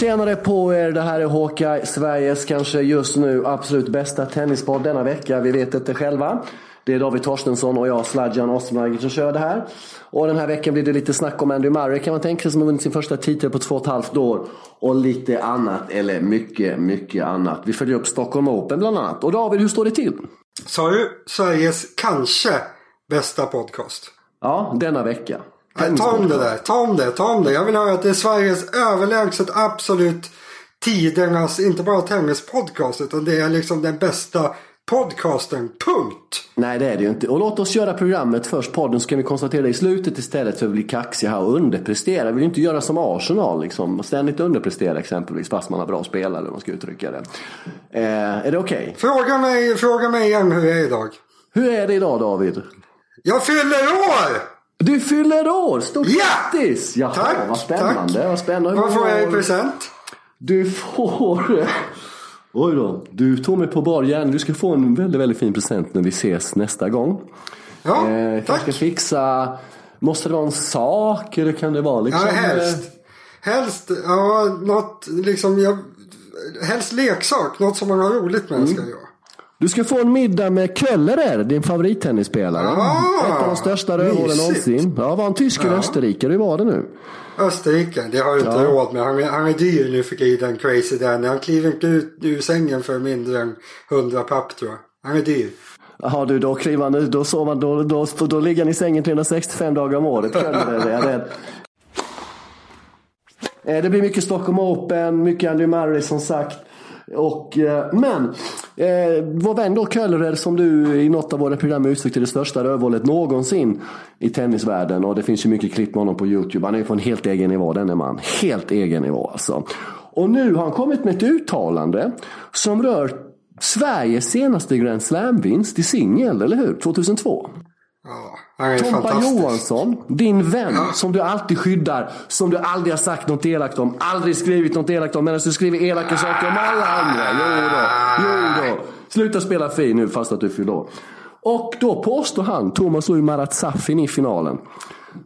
Tjenare på er, det här är Håka, Sveriges kanske just nu absolut bästa tennispodd denna vecka. Vi vet inte själva. Det är David Torstensson och jag, Sladjan Osmar, som kör det här. Och den här veckan blir det lite snack om Andy Murray kan man tänka sig som har vunnit sin första titel på två och ett halvt år. Och lite annat, eller mycket, mycket annat. Vi följer upp Stockholm Open bland annat. Och David, hur står det till? Sa du Sveriges kanske bästa podcast? Ja, denna vecka. Nej, ta om det där, ta om det, ta om det. Jag vill höra att det är Sveriges överlägset absolut tidernas, inte bara tennispodcast, utan det är liksom den bästa podcasten, punkt. Nej det är det ju inte. Och låt oss göra programmet först, podden, så kan vi konstatera det i slutet istället för att bli kaxiga här och underprestera. Vi vill ju inte göra som Arsenal, liksom. ständigt underprestera exempelvis, fast man har bra spelare om man ska uttrycka det. Eh, är det okej? Okay? Fråga, mig, fråga mig igen hur jag är idag. Hur är det idag David? Jag fyller år! Du fyller år! Stort ja! grattis! Jaha, tack, vad spännande. Tack. Vad spännande. Vad får jag i present? Du får... Oj då. Du tog mig på bar gärning. Du ska få en väldigt, väldigt fin present när vi ses nästa gång. Ja, eh, tack. ska fixa... Måste det vara en sak eller kan det vara liksom... Ja, helst. Helst, ja, något liksom... Jag, helst leksak. Något som man har roligt med mm. ska jag du ska få en middag med Köllerer, din favorittennisspelare. Ah, Ett av de största rövhålen någonsin. Ja, var han tysk eller ja. österrikare? Hur var det nu? Österrike, det har du inte ja. råd med. Han är, han är dyr nu för tiden, Crazy Danny. Han kliver inte ut ur sängen för mindre än 100 papp tror jag. Han är dyr. Jaha du, då kliver han ut, då, sover han, då, då, då, då ligger han i sängen 365 dagar om året. Köllerer, är jag rädd. Eh, det blir mycket Stockholm Open, mycket Andy Murray som sagt. Och, eh, men eh, vår vän då Köllerer som du i något av våra program uttryckte det största rövhålet någonsin i tennisvärlden. Och det finns ju mycket klipp med honom på YouTube. Han är på en helt egen nivå denne man. Helt egen nivå alltså. Och nu har han kommit med ett uttalande som rör Sveriges senaste Grand Slam-vinst i singel, eller hur? 2002. Ja. Tompa Johansson, din vän som du alltid skyddar, som du aldrig har sagt något elakt om, aldrig skrivit något elakt om, medan du skriver elaka saker om alla andra. Jo då, jo då. Sluta spela fin nu fast att du fyller år. Och då påstår han, Thomas ju Marat Safin i finalen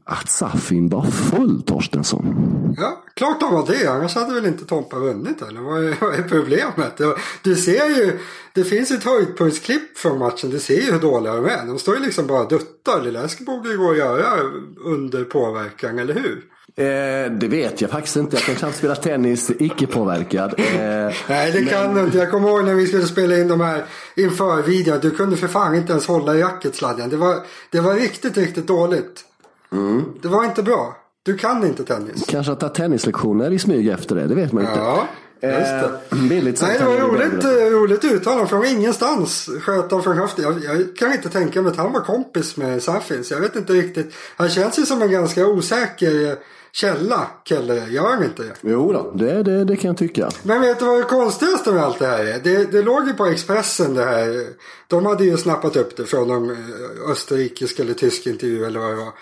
att Safin var full Torstensson. Ja, klart han var det. Annars hade väl inte Tompa vunnit eller vad är, problemet? Du ser ju, det finns ett höjdpunktsklipp från matchen. Du ser ju hur dåliga de är. De står ju liksom bara och duttar. Lilla Eskil borde ju gå att göra under påverkan, eller hur? Eh, det vet jag faktiskt inte. Jag kan knappt spela tennis icke-påverkad. Eh, Nej, det kan du inte. Jag kommer ihåg när vi skulle spela in de här inför videon. Du kunde för fan inte ens hålla i racketsladden. Det var, det var riktigt, riktigt dåligt. Mm. Det var inte bra. Du kan inte tennis. Kanske att ta tennislektioner i smyg efter det, det vet man inte. Ja, just det. Eh, billigt Nej, det var roligt, eh, roligt uttalande från ingenstans. Sköt han från höften. Jag, jag, kan inte tänka mig att han var kompis med Safin. Så jag vet inte riktigt. Han känns ju som en ganska osäker eh, källa, Kelle. Gör han inte det? Jo då, det, det, det kan jag tycka. Men vet du vad det konstigaste med allt det här är? Det, det låg ju på Expressen det här. De hade ju snappat upp det från någon österrikisk eller tysk intervju eller vad det var.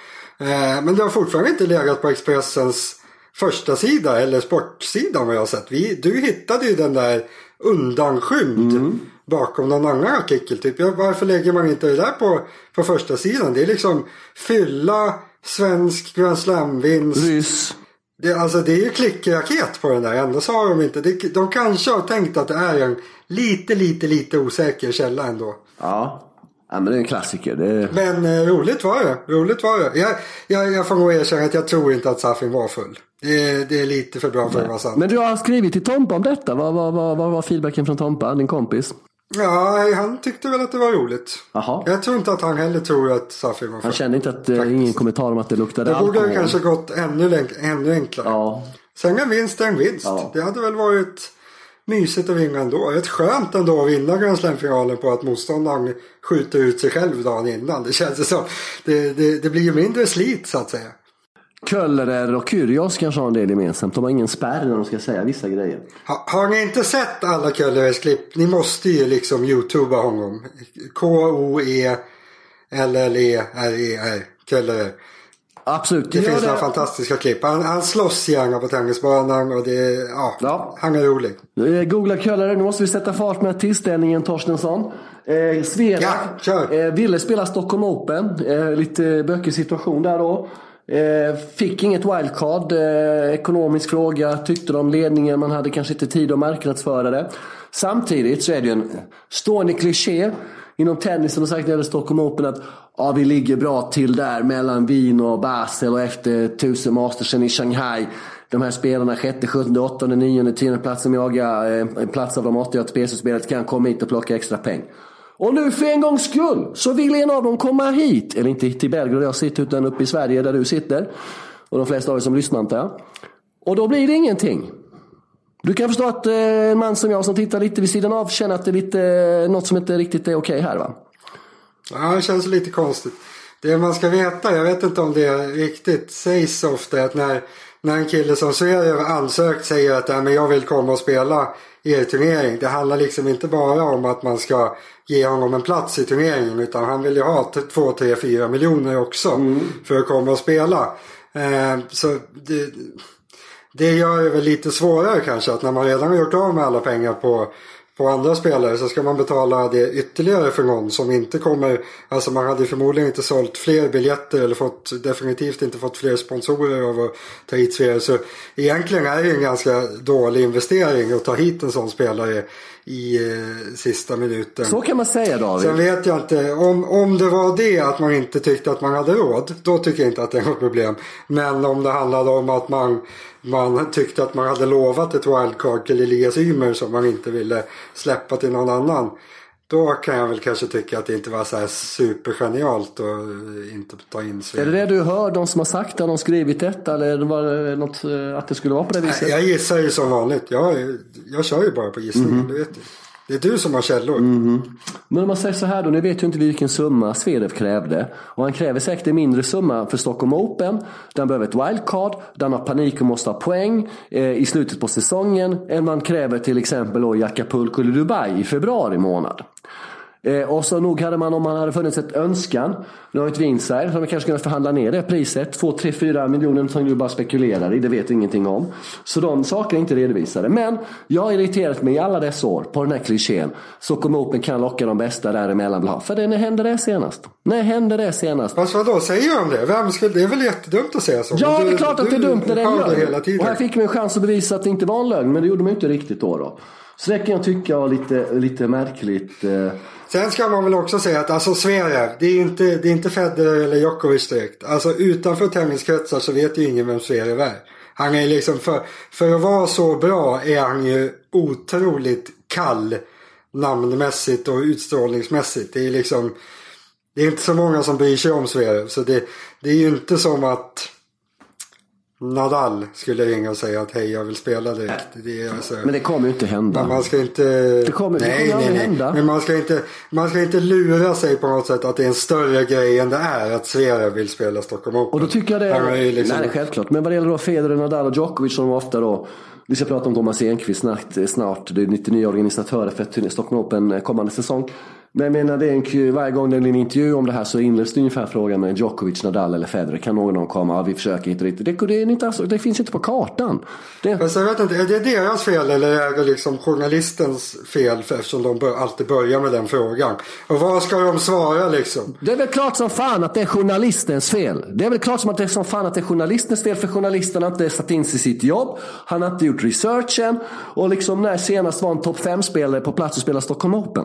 Eh, men det har fortfarande inte legat på Expressens första sida eller sportsida vad jag har sett. Vi, du hittade ju den där undanskymd mm. bakom någon annan artikel. Typ. Ja, varför lägger man inte det där på, på första sidan? Det är liksom fylla, svensk Grand Slam-vinst. Det, alltså det är ju klickraket på den där. Ändå har de inte. Det, de kanske har tänkt att det är en lite, lite, lite osäker källa ändå. Ja. Ja, men det är en klassiker. Det... Men eh, roligt var det. Roligt var det. Jag, jag, jag får nog erkänna att jag tror inte att Safin var full. Det, det är lite för bra för att vara sant. Men du har skrivit till Tompa om detta. Vad, vad, vad, vad var feedbacken från Tompa, din kompis? Ja, han tyckte väl att det var roligt. Aha. Jag tror inte att han heller tror att Safin var full. Han kände inte att, eh, ingen kommentar om att det luktade det alkohol. Det borde kanske gått ännu, ännu enklare. Ja. Sen en vinst är en vinst. Ja. Det hade väl varit mysigt att vinna ändå. Rätt skönt ändå att vinna Grand Slam-finalen på att motståndaren skjuter ut sig själv dagen innan. Det känns som. Det, det, det blir ju mindre slit så att säga. Köllerer och Kyrgios kanske har en del gemensamt. De har ingen spärr när de ska säga vissa grejer. Ha, har ni inte sett alla Köllerers klipp? Ni måste ju liksom youtuba honom. K-O-E L-L-E-R-E-R. Köllerer. Absolut. Det finns det... några fantastiska klipp. Han, han slåss gärna på tennisbanan och det, ja, ja. han är rolig. Googla Köllare, nu måste vi sätta fart med tillställningen Torstensson. Eh, Svera ja, eh, ville spela Stockholm Open. Eh, lite bökig situation där då. Eh, fick inget wildcard. Eh, ekonomisk fråga. Tyckte de ledningen. Man hade kanske inte tid att marknadsföra det. Samtidigt så är det ju en stående kliché inom tennisen och sagt när det gäller Stockholm Open att ja, vi ligger bra till där mellan Wien och Basel och efter tusen mastersen i Shanghai. De här spelarna, sjätte, sjunde, åttonde, nionde, tionde platsen jagar eh, en plats av de åtta jag ATP-spelet kan komma hit och plocka extra peng. Och nu för en gångs skull så vill en av dem komma hit. Eller inte till Belgrad där jag sitter utan uppe i Sverige där du sitter. Och de flesta av er som lyssnar antar jag. Och då blir det ingenting. Du kan förstå att en man som jag som tittar lite vid sidan av känner att det är lite, något som inte riktigt är okej här va? Ja, det känns lite konstigt. Det man ska veta, jag vet inte om det riktigt sägs ofta att när, när en kille som Sverige ansökt säger att ja, men jag vill komma och spela i er turnering. Det handlar liksom inte bara om att man ska ge honom en plats i turneringen utan han vill ju ha 2, 3, 4 miljoner också mm. för att komma och spela. Eh, så det, det gör det väl lite svårare kanske att när man redan har gjort av med alla pengar på på andra spelare så ska man betala det ytterligare för någon som inte kommer. Alltså man hade förmodligen inte sålt fler biljetter eller fått definitivt inte fått fler sponsorer av att ta hit spelare. Så egentligen är det en ganska dålig investering att ta hit en sån spelare i eh, sista minuten. Så kan man säga David. Sen vet jag inte, om, om det var det att man inte tyckte att man hade råd, då tycker jag inte att det är något problem. Men om det handlade om att man, man tyckte att man hade lovat ett wildcard till Elias Ymer som man inte ville släppa till någon annan. Då kan jag väl kanske tycka att det inte var så här supergenialt att inte ta in Sverige. Är det det du hör, de som har sagt det, har de skrivit detta eller var det något eh, att det skulle vara på det viset? Jag gissar ju som vanligt. Jag, jag kör ju bara på gissningen, mm. du vet ju. Det är du som har källor. Mm. Men om man säger så här då, ni vet ju inte vilken summa Zverev krävde. Och han kräver säkert en mindre summa för Stockholm Open. Den behöver ett wildcard, den har panik och måste ha poäng eh, i slutet på säsongen. Än man kräver till exempel då i Acapulco eller Dubai i februari månad. Eh, och så nog hade man, om man hade funnits ett önskan, nu har ett Windside, så hade man kanske kunnat förhandla ner det priset. 2, 3, 4 miljoner som du bara spekulerar i, det vet vi ingenting om. Så de sakerna är inte redovisade. Men jag har irriterat mig i alla dessa år på den här klichén. Stockholm Open kan locka de bästa däremellan. För det, när hände det senast? När hände det senast? Fast vadå, säger de det? Vem skulle, det är väl jättedumt att säga så? Ja, du, det är klart att det är dumt när det är en lögn. Och här fick man en chans att bevisa att det inte var en lögn, men det gjorde man inte riktigt då. då. Så det kan jag tycka var lite, lite märkligt. Eh. Sen ska man väl också säga att alltså Zverev, det är inte, det är inte Federer eller Djokovic direkt. Alltså utanför tenniskretsar så vet ju ingen vem Zverev är. Han är liksom, för, för att vara så bra är han ju otroligt kall namnmässigt och utstrålningsmässigt. Det är liksom, det är inte så många som bryr sig om Zverev. Så det, det är ju inte som att Nadal skulle ringa och säga att hej jag vill spela direkt. Det alltså, men det kommer ju inte hända. Man ska inte... Det kommer, nej, det kommer nej, nej. hända. Men man ska, inte, man ska inte lura sig på något sätt att det är en större grej än det är att Zverev vill spela Stockholm Open. Och då tycker jag det är... är liksom... Nej, självklart. Men vad det gäller då Federer, Nadal och Djokovic som ofta då vi ska prata om Thomas Enqvist snart, snart. Det är 99 organisatörer för Stockholm Open kommande säsong. Men jag menar, det är en, varje gång det blir en intervju om det här så inleds det ungefär frågan med Djokovic, Nadal eller Federer. Kan någon av dem komma? Ja, vi försöker hit och dit. Det, det, är inte, alltså, det finns inte på kartan. Det... Fast jag vet inte, är det deras fel eller är det liksom journalistens fel för, eftersom de bör, alltid börjar med den frågan? Och vad ska de svara liksom? Det är väl klart som fan att det är journalistens fel. Det är väl klart som att det är som fan att det är journalistens fel för journalisten har inte satt in sig i sitt jobb. Han har inte gjort researchen. Och liksom när senast var en topp 5-spelare på plats och spelade Stockholm Open?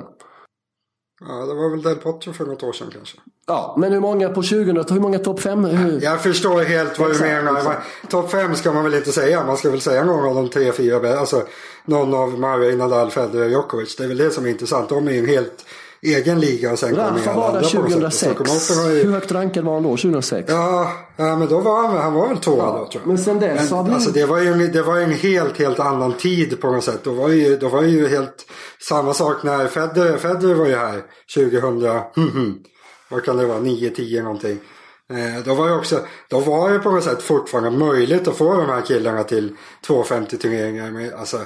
Ja, det var väl Del Potro för något år sedan kanske. Ja, men hur många på 20 Hur många topp 5? Hur... Jag förstår helt vad du menar. Topp 5 ska man väl inte säga. Man ska väl säga någon av de tre, fyra. Alltså någon av Murray, Nadal, Federer, Djokovic. Det är väl det som är intressant. De är ju en helt egen liga och sen Rafa var där 2006. Ju... Hur högt rankad var han då? 2006? Ja, ja men då var han, han var väl tvåa ja, då tror jag. Men sen dess men, har alltså, det var ju det var en helt, helt annan tid på något sätt. Då var ju, då var ju helt samma sak när Federer, Federer var ju här 2000, vad kan det vara, 9-10 någonting. Eh, då var, det också, då var det på något sätt fortfarande möjligt att få de här killarna till 250 turneringar. alltså,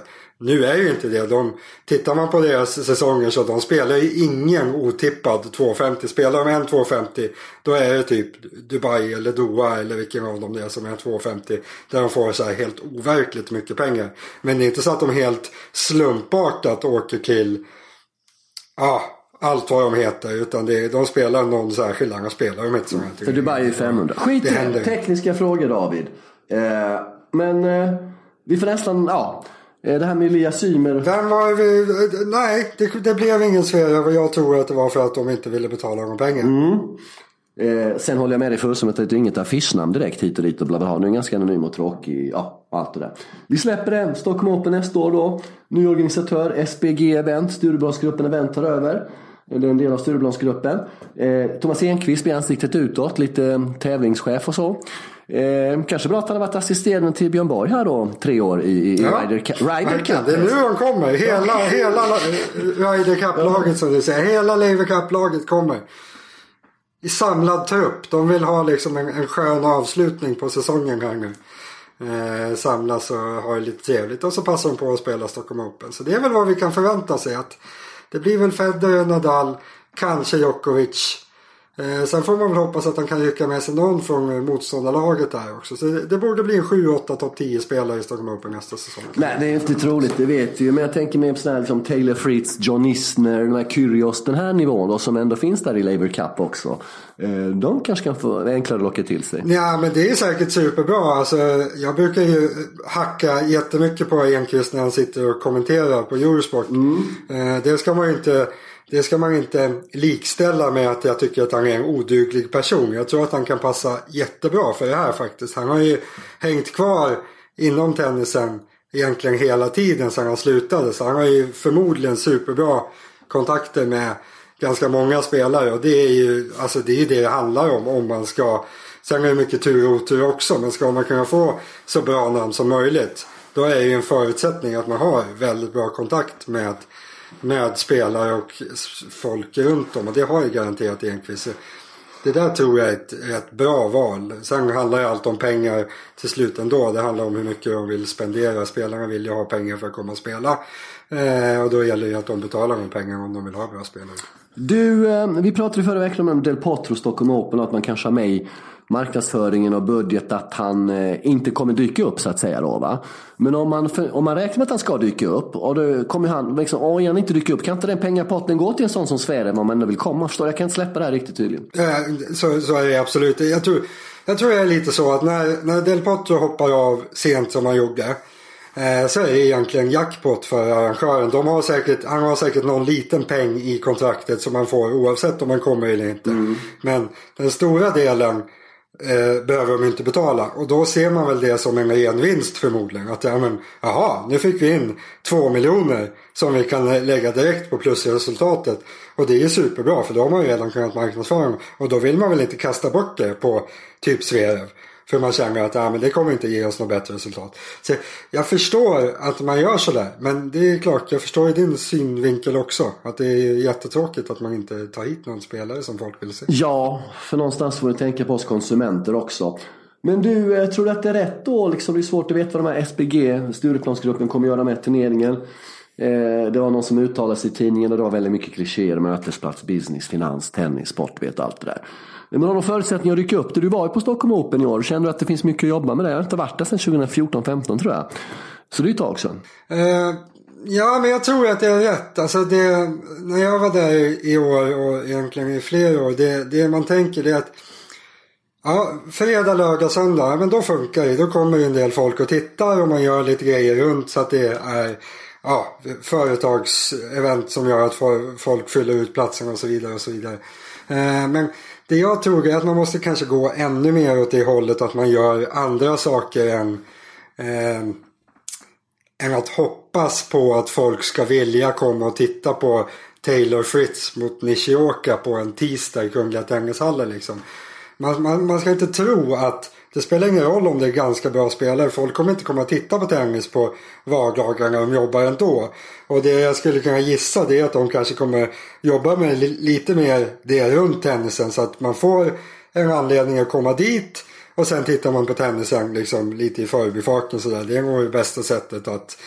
nu är ju inte det. De, tittar man på deras säsonger så de spelar ju ingen otippad 250. Spelar de en 250 då är det typ Dubai eller Doha eller vilken av dem det är som är 250. Där de får så här helt overkligt mycket pengar. Men det är inte så att de helt slumpartat åker till ja, allt vad de heter. Utan det, de spelar någon särskild, annars spelar de inte så här. För Dubai är 500. Skit i tekniska frågor David. Eh, men eh, vi får nästan, ja. Eh, det här med Elias Ymer. Vem var vi? Nej, det, det blev ingen och jag tror att det var för att de inte ville betala någon pengar. Mm. Eh, sen håller jag med dig fullständigt att det är inget affischnamn direkt hit och dit och bla bla bla. Nu är en ganska anonym och tråkig, ja allt det där. Vi släpper det. Stockholm Open nästa år då. Ny organisatör, SBG Event, Stureplansgruppen Event tar över. Eller en del av Stureplansgruppen. Eh, Thomas Enqvist blir ansiktet utåt, lite tävlingschef och så. Eh, kanske bra att han har varit assisterande till Björn Borg här då, tre år i, i ja. Ryder, Ryder Cup. Det är nu han kommer. Hela, hela Ryder Cup-laget som du säger. Hela Lever Cup-laget kommer i samlad trupp. De vill ha liksom en, en skön avslutning på säsongen här nu. Eh, samlas och ha det lite trevligt och så passar de på att spela Stockholm Open. Så det är väl vad vi kan förvänta sig att det blir väl Federer, Nadal, kanske Djokovic. Eh, sen får man väl hoppas att han kan rycka med sig någon från motståndarlaget där också. Så det, det borde bli en 7-8 topp 10 spelare i Stockholm Open nästa säsong. Nej, det är inte troligt, det vet vi ju. Men jag tänker mer på sådana här som Taylor Fritz, John Isner, den här Kyrgios, den här nivån då, som ändå finns där i Laver Cup också. Eh, de kanske kan få enklare locka till sig. Ja, men det är säkert superbra. Alltså, jag brukar ju hacka jättemycket på Enqvist när han sitter och kommenterar på Eurosport. Mm. Eh, det ska man ju inte det ska man inte likställa med att jag tycker att han är en oduglig person. Jag tror att han kan passa jättebra för det här faktiskt. Han har ju hängt kvar inom tennisen egentligen hela tiden sedan han slutade. Så han har ju förmodligen superbra kontakter med ganska många spelare. Och det är ju alltså det, är det det handlar om om man ska Sen är det mycket tur och otur också. Men ska man kunna få så bra namn som möjligt. Då är ju en förutsättning att man har väldigt bra kontakt med med spelare och folk runt om. Och det har ju garanterat Enqvist. Det där tror jag är ett, ett bra val. Sen handlar ju allt om pengar till slut ändå. Det handlar om hur mycket de vill spendera. Spelarna vill ju ha pengar för att komma och spela. Eh, och då gäller det att de betalar de pengarna om de vill ha bra spelare. Du, eh, vi pratade förra veckan om Del Potro Stockholm Open och att man kanske har med marknadsföringen och budget att han eh, inte kommer dyka upp så att säga. Då, va? Men om man, om man räknar med att han ska dyka upp och då kommer han, liksom, om han inte dyker upp, kan inte den pengapotten gå till en sån som Sverige om man ändå vill komma? Förstår Jag kan inte släppa det här riktigt tydligen. Så, så är det absolut. Jag tror, jag tror det är lite så att när, när Del Potro hoppar av sent som han gjorde eh, så är det egentligen jackpot för arrangören. De har säkert, han har säkert någon liten peng i kontraktet som man får oavsett om man kommer eller inte. Mm. Men den stora delen eh, behöver de inte betala. Och då ser man väl det som en ren vinst förmodligen. Att ja men, jaha, nu fick vi in två miljoner som vi kan eh, lägga direkt på plusresultatet. Och det är superbra för då har man ju redan kunnat marknadsföra dem. Och då vill man väl inte kasta bort det på typ Sverige. För man känner att ja, men det kommer inte ge oss något bättre resultat. Så jag förstår att man gör sådär. Men det är klart, jag förstår ju din synvinkel också. Att det är jättetråkigt att man inte tar hit någon spelare som folk vill se. Ja, för någonstans får du tänka på oss konsumenter också. Men du, eh, tror du att det är rätt då? Liksom, det är svårt att veta vad de här SBG, Stureplansgruppen, kommer göra med turneringen. Eh, det var någon som uttalade sig i tidningen och det var väldigt mycket klichéer. Mötesplats, business, finans, tennis, sport, vet allt det där. Men har de förutsättningar att rycka upp det? Du var ju på Stockholm Open i år. Känner du att det finns mycket att jobba med där? Jag har inte varit där sedan 2014-15 tror jag. Så det är ett tag sedan. Uh, ja, men jag tror att det är rätt. Alltså det, när jag var där i år och egentligen i flera år. Det, det man tänker är att Ja, fredag, lördag, söndag, men då funkar det. Då kommer en del folk och tittar och man gör lite grejer runt så att det är ja, företagsevent som gör att folk fyller ut platsen och så vidare. och så vidare. Eh, men det jag tror är att man måste kanske gå ännu mer åt det hållet att man gör andra saker än, eh, än att hoppas på att folk ska vilja komma och titta på Taylor Fritz mot Nishioka på en tisdag i Kungliga Tennishallen. Liksom. Man, man, man ska inte tro att det spelar ingen roll om det är ganska bra spelare. Folk kommer inte komma och titta på tennis på vardagarna. De jobbar ändå. Och det jag skulle kunna gissa det är att de kanske kommer jobba med lite mer det runt tennisen. Så att man får en anledning att komma dit. Och sen tittar man på tennisen liksom lite i förbifarten sådär. Det är nog det bästa sättet att,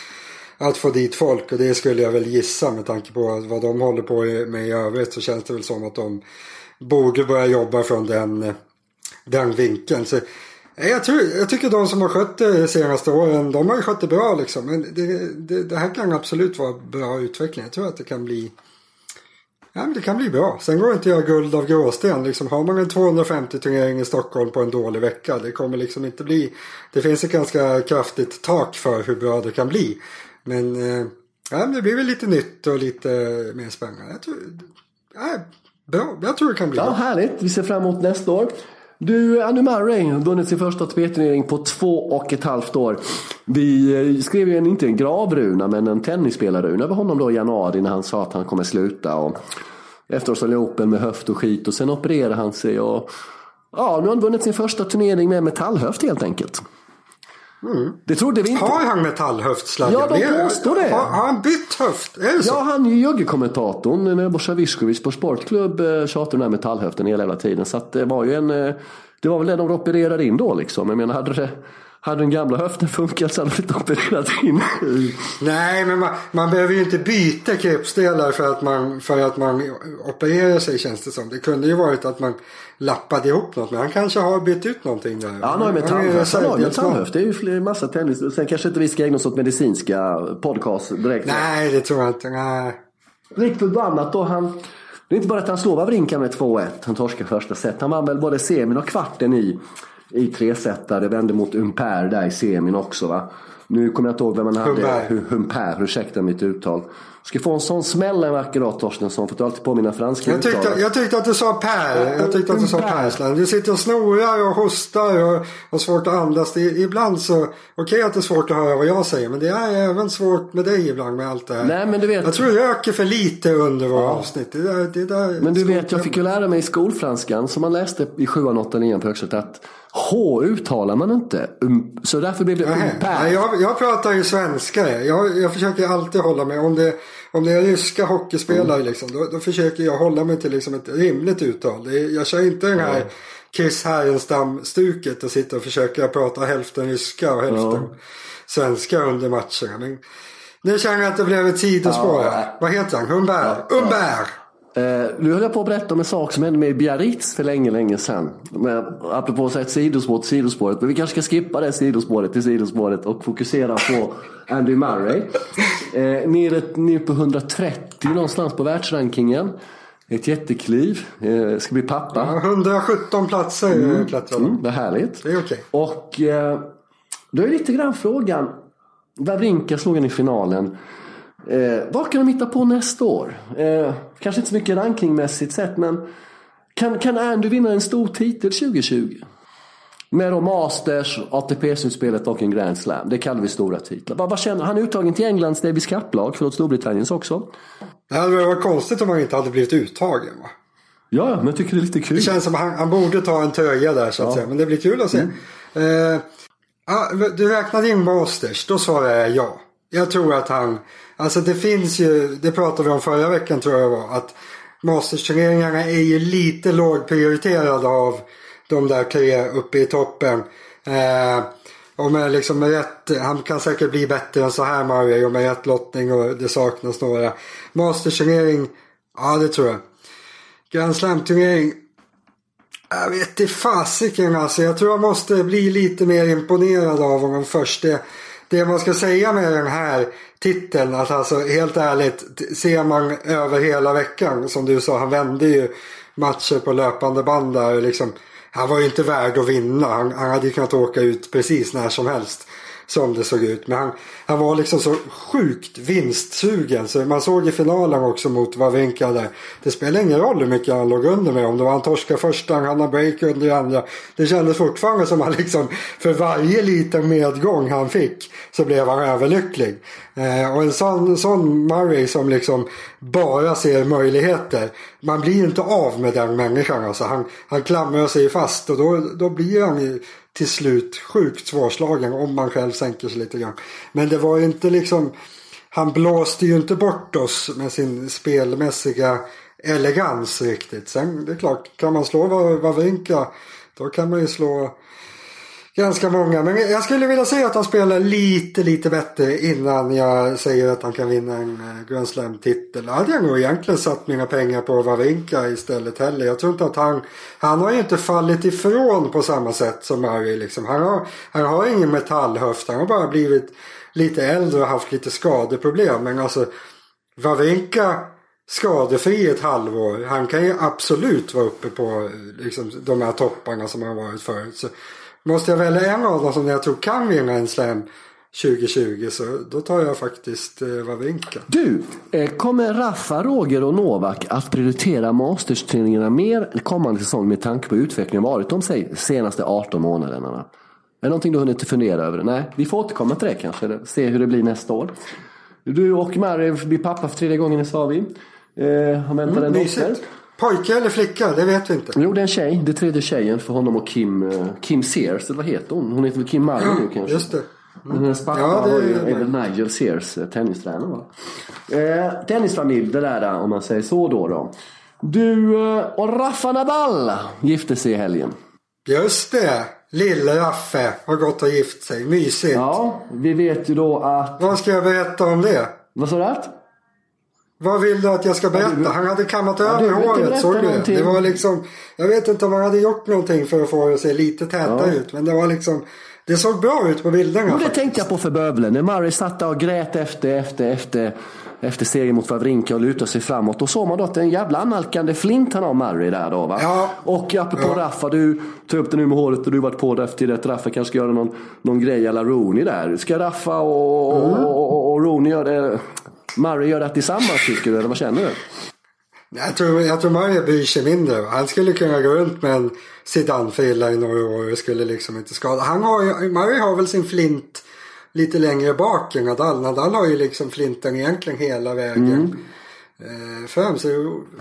att få dit folk. Och det skulle jag väl gissa med tanke på vad de håller på med i övrigt. Så känns det väl som att de borde börja jobba från den, den vinkeln. Så jag, tror, jag tycker de som har skött det de senaste åren, de har ju skött det bra liksom. Men det, det, det, här kan absolut vara bra utveckling. Jag tror att det kan bli Ja, men det kan bli bra. Sen går det inte att göra guld av gråsten. Liksom, har man en 250 turnering i Stockholm på en dålig vecka. Det kommer liksom inte bli. Det finns ett ganska kraftigt tak för hur bra det kan bli. Men eh, ja, det blir väl lite nytt och lite mer spännande. Jag tror, ja, bra. Jag tror det kan bli Ja, bra. härligt. Vi ser fram emot nästa år. Du, Andy Murray har vunnit sin första ATP-turnering på två och ett halvt år. Vi eh, skrev ju en, inte en gravruna, men en tennisspelarruna över honom då i januari när han sa att han kommer sluta. Och efter Australian Open med höft och skit och sen opererade han sig. Och, ja, nu har han vunnit sin första turnering med metallhöft helt enkelt. Det trodde vi inte. Har han metallhöft Sladjan? Ja, de påstår det. Har, har han bytt höft? Är det så? Ja, han är ju joggekommentatorn. Nebojsa Viskovic på Sportklubb eh, tjatade om den här metallhöften hela, hela tiden. Så att det var ju en... eh, Det var väl det de opererade in då liksom. Jag menar, hade, det, hade den gamla höften funkat så hade de inte opererat in. Nej, men man, man behöver ju inte byta kroppsdelar för att, man, för att man opererar sig känns det som. Det kunde ju varit att man lappade ihop något. Men han kanske har bytt ut någonting där. Ja, han har ju. Han har ju reservdelsman. metallhöft. Det är ju massa tennis. Sen kanske inte vi ska ägna oss åt medicinska podcast direkt. Nej, det tror jag inte. Nej. Rick förbannat då. Han, det är inte bara att han slår Wawrinka med 2-1. Han torskar första set. Han vann väl både semin och kvarten i, i tresetare. Vände mot Umper där i semin också va. Nu kommer jag inte ihåg vem man hade. Humper, ursäkta mitt uttal. Ska få en sån smäll en vacker dag Torstensson. Får du alltid påminna franska Jag tyckte, uttalet. jag tyckte att du sa Per. Jag tyckte att du sa Per. Du sitter och snorar och hostar och har svårt att andas. Är- ibland så, okej att det är svårt att höra vad jag säger. Men det är även svårt med dig ibland med allt det här. Nej men du vet. Jag tror du röker för lite under våra avsnitt. Det där, det där, Men du vet, jag fick ju lära mig i skolfranskan som man läste i 7 8 9 på högstadiet att H uttalar man inte. Um, så därför blev det nej, jag, jag pratar ju svenska. Jag, jag försöker alltid hålla mig. Om det, om det är ryska hockeyspelare Mm. liksom, då, då försöker jag hålla mig till liksom ett rimligt uttal. Är, jag kör inte den här Chris Härenstam-stuket och sitter och försöker prata hälften ryska och hälften svenska under matcherna. Men nu känner jag att det blev ett sidospår här. Vad heter han? Humbert? Umbert! Eh, nu höll jag på att berätta om en sak som hände med i Biarritz för länge, länge sedan. Men, apropå att säga ett sidospår till sidospåret. Men vi kanske ska skippa det sidospåret till sidospåret och fokusera på Andy Murray. Eh, nere, nere på 130 någonstans på världsrankingen. Ett jättekliv. Eh, ska bli pappa. 117 platser mm. klättrade Mm, vad härligt. Det är okej. Och eh, då är lite grann frågan. Wawrinka slog han i finalen. Eh, vad kan de hitta på nästa år? Eh, kanske inte så mycket rankingmässigt sett men kan, kan Andy vinna en stor titel 2020? Med då Masters, ATP-slutspelet och en Grand Slam. Det kallar vi stora titlar. Vad, vad känner, han är uttagen till Englands Davis Cup-lag, förlåt Storbritanniens också. Det hade varit konstigt om han inte hade blivit uttagen. Va? Ja, ja, men jag tycker det är lite kul. Det känns som att han, han borde ta en tröja där så att säga. Men det blir kul att se. Eh, ah, du räknade in Masters. Då svarar jag ja. Jag tror att han. Alltså det finns ju. Det pratade vi om förra veckan tror jag var. Att Masters-turneringarna är ju lite lågprioriterade av de där tre uppe i toppen. Eh, och med liksom rätt, han kan säkert bli bättre än så här Murray och med rätt lottning och det saknas några. Masters-turnering, ja det tror jag. Grand Slam-turnering, jag vet inte fasiken alltså. Jag tror jag måste bli lite mer imponerad av honom först. Det, det man ska säga med den här titeln, att alltså helt ärligt, ser man över hela veckan, som du sa, han vände ju matcher på löpande band där. Liksom, han var ju inte värd att vinna. Han, han hade ju kunnat åka ut precis när som helst. Som det såg ut. Men han, han var liksom så sjukt vinstsugen. Så man såg i finalen också mot Wawrinka där. Det spelar ingen roll hur mycket han låg under med. Om det var han torska första, han hade break under i andra. Det kändes fortfarande som att han liksom för varje liten medgång han fick så blev han överlycklig. Eh, och en sån, sån Murray som liksom bara ser möjligheter. Man blir ju inte av med den människan. Alltså han, han klamrar sig fast och då, då blir han ju till slut sjukt svårslagen om man själv sänker sig lite grann. Men det var ju inte liksom han blåste ju inte bort oss med sin spelmässiga elegans riktigt. Sen det är klart, kan man slå Wawrinka då kan man ju slå ganska många. Men jag skulle vilja säga att han spelar lite, lite bättre innan jag säger att han kan vinna en eh, Grand Slam-titel. Hade jag nog egentligen satt mina pengar på Wawrinka istället heller. Jag tror inte att han, han har ju inte fallit ifrån på samma sätt som Murray liksom. Han har, han har ingen metallhöft, han har bara blivit lite äldre och haft lite skadeproblem. Men alltså Wawrinka skadefri ett halvår. Han kan ju absolut vara uppe på eh, liksom, de här topparna som han varit förut. Så måste jag välja en av dem som jag tror kan vinna en slam 2020 så då tar jag faktiskt eh, Wawrinka. Du, eh, kommer Rafa, Roger och Novak att prioritera Masters-turneringarna mer kommande säsong med tanke på utvecklingen varit de senaste 18 månaderna? Är det någonting du hunnit fundera över? Nej, vi får återkomma till det kanske. eller Se hur det blir nästa år. Du och Mary blir pappa för tredje gången sa vi. Eh, han väntar en dotter. Pojke eller flicka, det vet vi inte. Jo, det är en tjej. Det är tredje tjejen för honom och Kim, eh, Kim Sears. Eller vad heter hon? Hon heter väl Kim Murray nu kanske? Just det. Hennes pappa Ja, det är- är väl Nigel Sears, eh, tennistränare va? Eh, tennisfamilj, det där om man säger så då. då. Du eh, och Rafa Nadal gifte sig i helgen. Just det. Lille Raffe har gått och gift sig. Mysigt. Ja, vi vet ju då att... Vad ska jag berätta om det? Vad sa du? Vad vill du att jag ska berätta? Han hade kammat över håret, såg du det? någonting. Det var liksom, jag vet inte om han hade gjort någonting för att få det att se lite täta Ja. ut. Men det var liksom, det såg bra ut på bilderna. Jo, det faktiskt. tänkte jag på för bövelen. När Murray satt där och grät efter, efter, efter, efter serien mot Wawrinka och lutade sig framåt. Då såg man då att det är en jävla analkande flint han har Murray där då va. Ja. Och apropå Ja. Raffa, du tar upp det nu med håret och du varit på det efter att Raffa kanske ska göra någon, någon grej alla Rooney där. Ska Raffa och, Mm. och, och, och Rooney göra det? Murray gör det tillsammans tycker du eller vad känner du? Jag tror, jag tror Mario bryr sig mindre. Han skulle kunna gå runt med en Zidane-frilla i några år och skulle liksom inte skada. Han har Mario har väl sin flint lite längre bak än Nadal. Nadal har ju liksom flinten egentligen hela vägen eh, fram. Så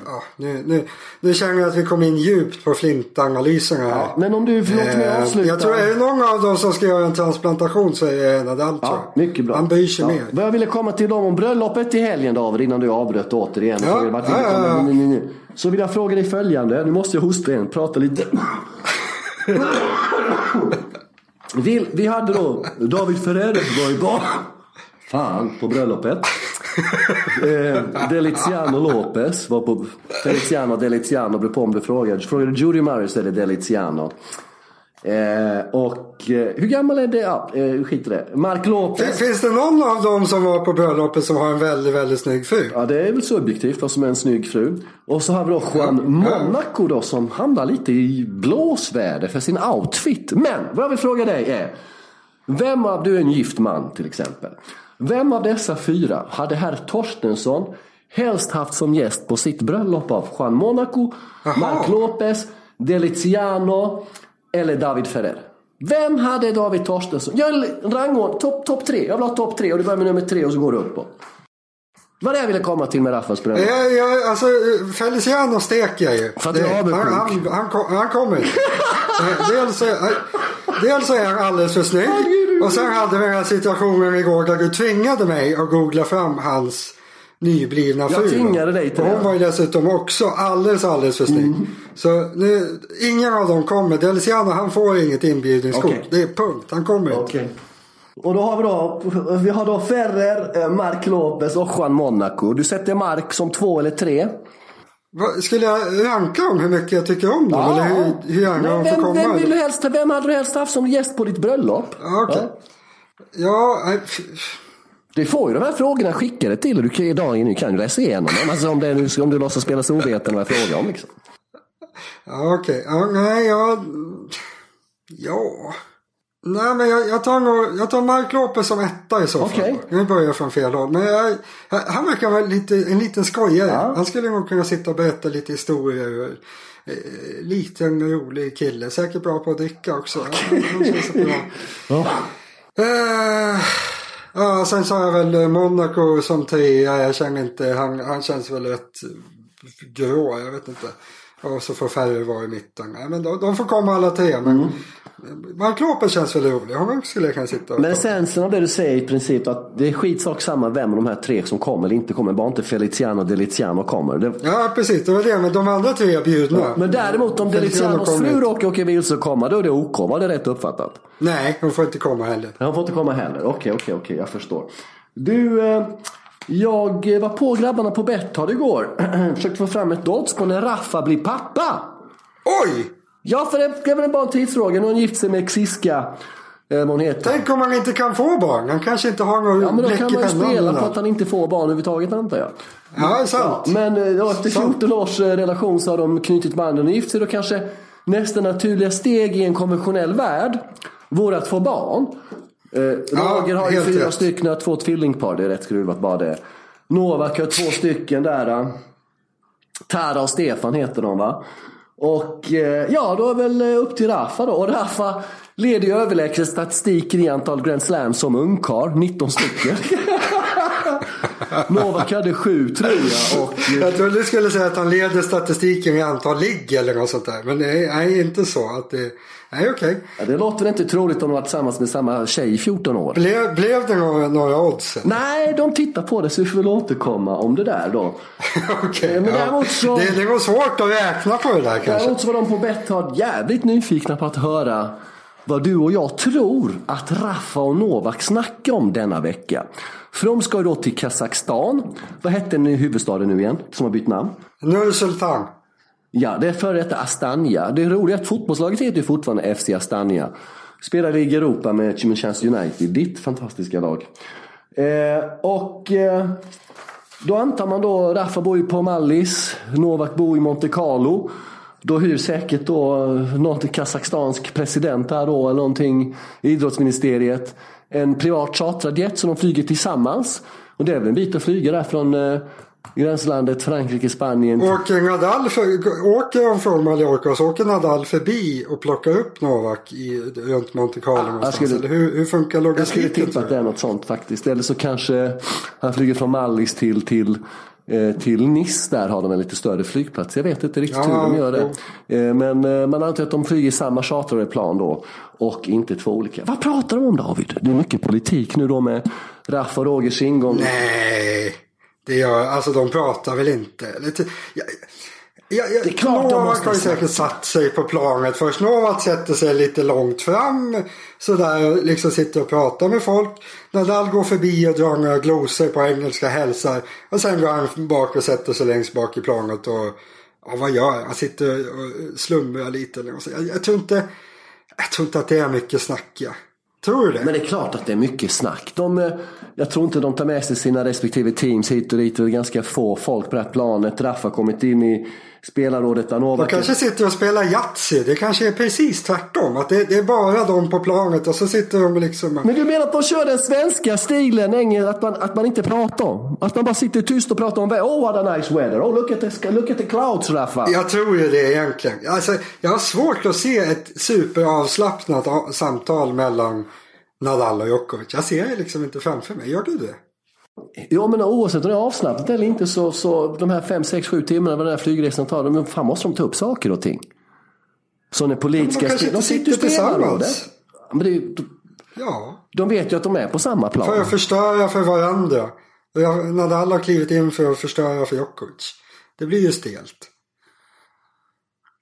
ja, nu, nu, nu känner jag att vi kom in djupt på flintanalyserna. Ja, men om du låter mig Eh, avsluta. Jag tror är det någon av dem som ska göra en transplantation så är det Nadal tror Ja, mycket bra. Han bryr sig ja. mer. Vad jag ville komma till dem om bröllopet i helgen David innan du avbröt återigen. Ja, så, ja, ja, ja. Så vill jag fråga dig följande. Nu måste jag hosta igen. Prata lite. Vill, vi hade då David Ferrer var ju bara Fan, på bröllopet. Eh, Deliziano Lopez var på... Deliziano, Deliziano, frågar. Frågar du Judy är det Deliziano. Eh, och eh, hur gammal är det? Ja, eh, skit i det. Mark Lopez. Finns det någon av dem som var på bröllopet som har en väldigt, väldigt snygg fru? Ja, det är väl subjektivt vad som är en snygg fru. Och så har vi då Juan Monaco då som hamnar lite i blåsväder för sin outfit. Men vad jag vill fråga dig är. Vem av, du är en gift man till exempel. Vem av dessa fyra hade herr Torstensson helst haft som gäst på sitt bröllop av Juan Monaco, Jaha. Mark Lopez, Deliziano eller David Ferrer? Vem hade David Torstensson? Jag rangordnar topp top tre. Jag vill ha topp tre och du börjar med nummer tre och så går du uppåt. Vad det jag ville komma till med Raffas bröllop. Jag, jag, alltså Feliciano steker jag ju. För att Det- han, han, han, kom- han kommer. Eh, dels, är- dels är han alldeles för snygg. Och sen hade vi den här situationen igår där du tvingade mig att googla fram hans nyblivna fru. tvingade dig till Och Hon var ju dessutom också alldeles, alldeles för snygg. Mm. Så nu, ingen av dem kommer. Deliciano han får inget inbjudningskort. Okej. Det är punkt. Han kommer inte. Okej. Och då har vi då, vi har då Ferrer, eh, Mark Lopez och Juan Monaco. Du sätter Mark som två eller tre. Skulle jag ranka om hur mycket jag tycker om dem? Eller hur, hur gärna de får komma? vem, vill du helst, vem hade du helst haft som gäst på ditt bröllop? Ja, okej. Ja, f- Du får ju de här frågorna skickade till och du kan ju idag nu kan du läsa igenom dem. Alltså om, det är, nu- om du låtsas spela så ovetande vad jag frågar om. Liksom. ja okej. Ja, nej, jag... Ja. Nej, men jag, jag tar nog, jag tar Mark Lopez som etta i så fall. Okej. Nu börjar jag från fel håll. Men jag, han verkar vara lite, en liten skojare. Ja. Han skulle nog kunna sitta och berätta lite historier. Eh, liten rolig kille. Säkert bra på att dricka också. Han, han känns bra. Ja. Eh, ja, sen sa jag väl eh, Monaco som trea. Jag känner inte, han, han känns väl rätt grå, jag vet inte. Och så får färre vara i mitten. Nej, men de, de får komma alla tre. Men Mark känns väl rolig. Honom skulle jag kunna sitta och Men essensen av det du säger i princip att det är skitsak samma vem av de här tre som kommer eller inte kommer. Bara inte Feliciano och Deliziano kommer. Det, Ja, precis. Det var det. Men de andra tre är bjudna. men däremot om Delizianos fru råkar åka vilse och komma, då är det OK. Var det rätt uppfattat? Nej, de får inte komma heller. Han får inte komma heller. Okej, okej, okej. Jag förstår. Du, eh, jag var på grabbarna på Betthard igår. Försökte få fram ett odds på när Raffa blir pappa. Oj! Ja, för det är väl bara en tidsfråga. Nu har han gift sig med Xiska Eh, vad hon heter. Tänk om han inte kan få barn. Han kanske inte har någon Ja men då bläck kan i man ju spela på något. att han inte får barn överhuvudtaget antar jag. Ja, det är sant. Men eh, ja, efter Sant. 14 års eh, relation så har de knutit banden och gift sig. Då kanske nästa naturliga steg i en konventionell värld vore att få barn. Eh, Roger har ju fyra rätt. stycken, två tvillingpar. Det är rätt skruvat bara det. Novak har två stycken där. Tara och Stefan heter de va. Och eh, ja, då är väl eh, upp till Rafa då. Och Rafa leder ju överlägset statistiken i antal Grand Slams som ungkarl. 19 stycken. Novak hade sju tror jag. Och, Jag trodde du skulle säga att han leder statistiken i antal ligg eller något sånt där. Men nej, nej inte så. Att det, nej, okej. Ja, det låter inte troligt om de var tillsammans med samma tjej i 14 år. Blev, blev det några, några odds? Nej, de tittar på det så vi får väl återkomma om det där då. Okej, Eh, men ja. så- det, det var svårt att räkna på det där kanske. Däremot så var de på Betthard jävligt nyfikna på att höra vad du och jag tror att Rafa och Novak snackar om denna vecka. För de ska ju då till Kazakstan. Vad hette den huvudstaden nu igen, som har bytt namn? Nur Sultan. Ja, det är före detta Astana. Det roliga är att fotbollslaget heter ju fortfarande FC Astana. Spelar i Europa med Chimichans United, ditt fantastiska lag. Eh, och eh, då antar man då, Rafa bor ju på Mallis, Novak bor i Monte Carlo. Då hyr säkert då något kazakstansk president här då, eller någonting, idrottsministeriet, en privat chartrad jet som de flyger tillsammans. Och det är väl en bit att flyga där från eh, gränslandet Frankrike, Spanien Åker Nadal för, åker de från Mallorca så åker Nadal förbi och plockar upp Novak i, runt Monte Carlo någonstans. skulle- Eller hur, hur funkar Jag skulle logistiken? tippa att det är något sånt faktiskt. Eller så kanske han flyger från Mallis till, till, till Nice. Där har de en lite större flygplats. Jag vet inte riktigt Ja, hur de gör det. jo. Eh, men eh, man antar att de flyger samma chartrade plan då. Och inte två olika. Vad pratar de om David? Det är mycket politik nu då med Raff och Rogers ingång. Nej, det gör, alltså de pratar väl inte. Jag, jag, Det är klart Novak har ju säkert satt sig på planet först. Novak sätter sig lite långt fram. Sådär liksom sitter och pratar med folk. Nadal går förbi och drar några glosor på engelska, hälsar. Och sen går han bak och sätter sig längst bak i planet och ja, vad gör han? Han sitter och slumrar lite. Jag, jag, tror inte, jag tror inte att det är mycket snack. Ja. Tror du det? Men det är klart att det är mycket snack. De, eh, jag tror inte de tar med sig sina respektive teams hit och dit. Det är ganska få folk på det här planet. Raff har kommit in i spelarrådet. där De Novak kanske sitter och spelar Yatzy. Det kanske är precis tvärtom. Att det, det är bara de på planet och så sitter de liksom... Men du menar att de kör den svenska stilen, engel, att, man, att man inte pratar om? Att man bara sitter tyst och pratar om Oh what a nice weather, oh look at the, look at the clouds Raffa. Jag tror ju det egentligen. Alltså, jag har svårt att se ett superavslappnat samtal mellan Nadal och Djokovic. Jag ser det liksom inte framför mig. Gör du det? Ja men oavsett om det är avslappnat eller inte så, så de här 5, 6, 7 timmarna vad den här flygresan tar, de, fan måste de ta upp saker och ting. Så när politiska... De spel- inte sitter spelarrådet. tillsammans. Ja, Men det, är ju- Ja. de vet ju att de är på samma plan. För att förstöra för varandra. Jag, Nadal har klivit in för att förstöra för Djokovic. Det blir ju stelt.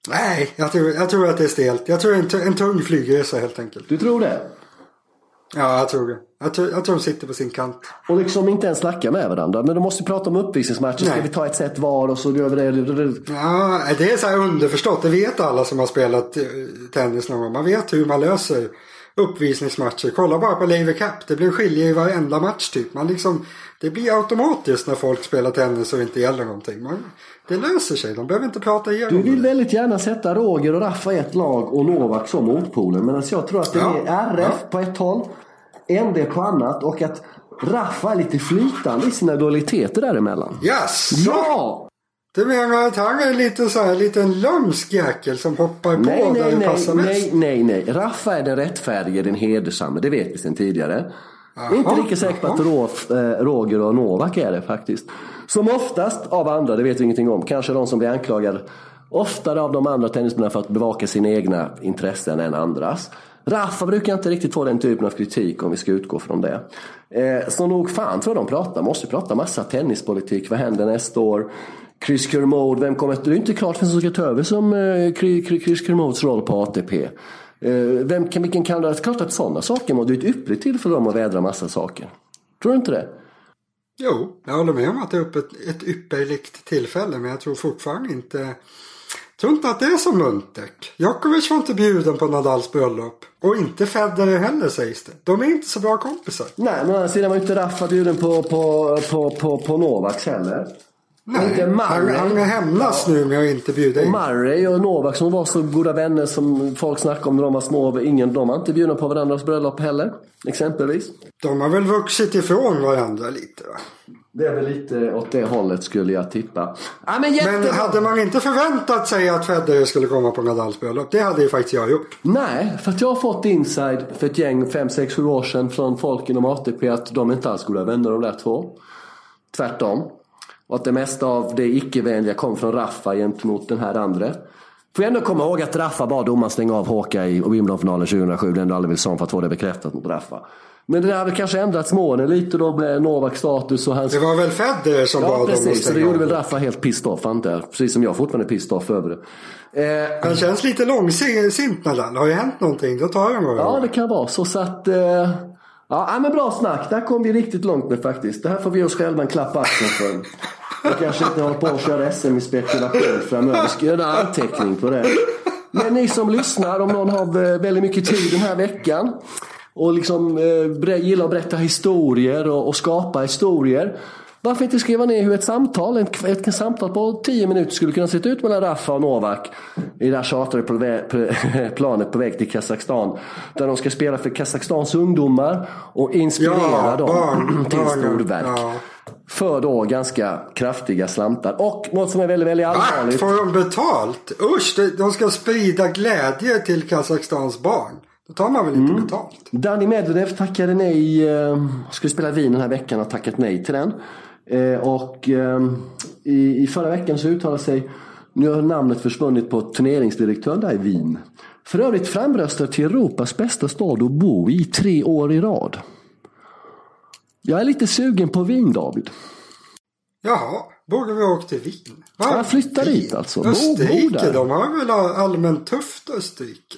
Nej, jag tror, jag tror att det är stelt. Jag tror en, en tung flygresa helt enkelt. Du tror det? Ja, jag tror det. Jag tror, jag tror de sitter på sin kant. Och liksom inte ens snacka med varandra. Men de måste ju prata om uppvisningsmatcher. Ska vi ta ett set var och så gör vi det. Ja, det är så här underförstått. Det vet alla som har spelat eh, tennis någon gång. Man vet hur man löser uppvisningsmatcher. Kolla bara på Laver Cup. Det blir skilje i varenda match typ. Man liksom, det blir automatiskt när folk spelar tennis och inte gäller någonting. Man, det löser sig. De behöver inte prata igenom Du vill det. väldigt gärna sätta Roger och Raffa i ett lag och Novak som motpolen. Alltså jag tror att det Ja, är RF på ett håll, ND på annat och att Raffa är lite flytande i sina dualiteter däremellan. Yes! Ja! Du menar att han är lite så här liten lömsk jäkel som hoppar på Nej, där nej, det nej, passar mest? nej, nej, nej. Raffa är den rättfärdige, den hedersamme. Det vet vi sedan tidigare. Är inte lika säker på att Ro- eh, Roger och Novak är det faktiskt. Som oftast av andra, det vet vi ingenting om. Kanske de som blir anklagade oftare av de andra tennisspelarna för att bevaka sina egna intressen än andras. Rafa brukar inte riktigt få den typen av kritik om vi ska utgå från det. Eh, så nog fan tror jag de pratar. Måste prata massa tennispolitik. Vad händer nästa år? Chris Kermode, vem kommer Det är inte klart vem som ska ta över som eh, Chris- Kermodes roll på ATP. Eh, vem kan, vilken är Klart att sådana saker det är ett ypperligt tillfälle för dem att vädra massa saker. Tror du inte det? Jo, jag håller med om att det är ett, ett ypperligt tillfälle. Men jag tror fortfarande inte tror inte att det är så muntert. Djokovic var inte bjuden på Nadals bröllop. Och inte Federer heller sägs det. De är inte så bra kompisar. Nej, men å andra sidan var inte Rafa bjuden på, på, på, på, på Novaks heller. Nej, Inte Murray. han, han hämnas nu med att inte bjuda in. Murray och Novak som var så goda vänner som folk snackade om när de var små. Ingen, de var inte bjudna på varandras bröllop heller. Exempelvis. De har väl vuxit ifrån varandra lite va? Det är väl lite åt det hållet skulle jag tippa. Ja, men. Men hade man inte förväntat sig att Federer skulle komma på Nadals bröllop? Det hade ju faktiskt jag gjort. Nej, för att jag har fått inside för ett gäng, 5, 6, 7 år sedan från folk inom ATP att de inte alls goda vänner de där två. Tvärtom. Och att det mesta av det icke-vänliga kom från Raffa gentemot den här andra. Får jag ändå komma ihåg att Raffa bad domaren stänga av Håka i Wimbledonfinalen 2007. Det är ändå aldrig Wilson för att få det bekräftat mot Raffa. Men det där har väl kanske ändrats månen lite då med Novaks status och hans... Det var väl Federer som Ja bad dem att precis, så det gjorde väl Raffa helt pissed off antar jag. Precis som jag fortfarande är pissed off över det. Eh, Han känns lite långsint Nadal. Har ju hänt någonting, då tar han några Ja, det kan vara så. så att, eh, ja, men bra snack. Det här kom vi riktigt långt med faktiskt. Det här får vi oss själva en klapp axeln för. Vi kanske inte håller på att köra SM i spekulation framöver. Vi ska göra en anteckning på det. Men ni som lyssnar, om någon har eh, väldigt mycket tid den här veckan och liksom eh, gillar att berätta historier och, och skapa historier. Varför inte skriva ner hur ett samtal, ett, ett samtal på 10 minuter skulle kunna se ut mellan Rafa och Novak i det här chartrade planet på väg till Kazakstan. Där de ska spela för Kazakstans ungdomar och inspirera Ja, dem barn, till storverk. ja. För då ganska kraftiga slantar. Och något som är väldigt, väldigt Va? allvarligt. Får de betalt? Usch, de ska sprida glädje till Kazakstans barn. Då tar man väl inte Mm. betalt? Danny Medvedev tackade nej, eh, skulle spela Wien den här veckan och tackat nej till den. Eh, och eh, i, i förra veckan så uttalade sig, nu har namnet försvunnit på turneringsdirektören där i Wien. För övrigt framröstad till Europas bästa stad att bo i tre år i rad. Jag är lite sugen på Wien David. Jaha, borde vi åka till Wien? Va? Ja, flytta Wien? dit alltså. Bo- bo Österrike, där. de har väl allmänt tufft Österrike?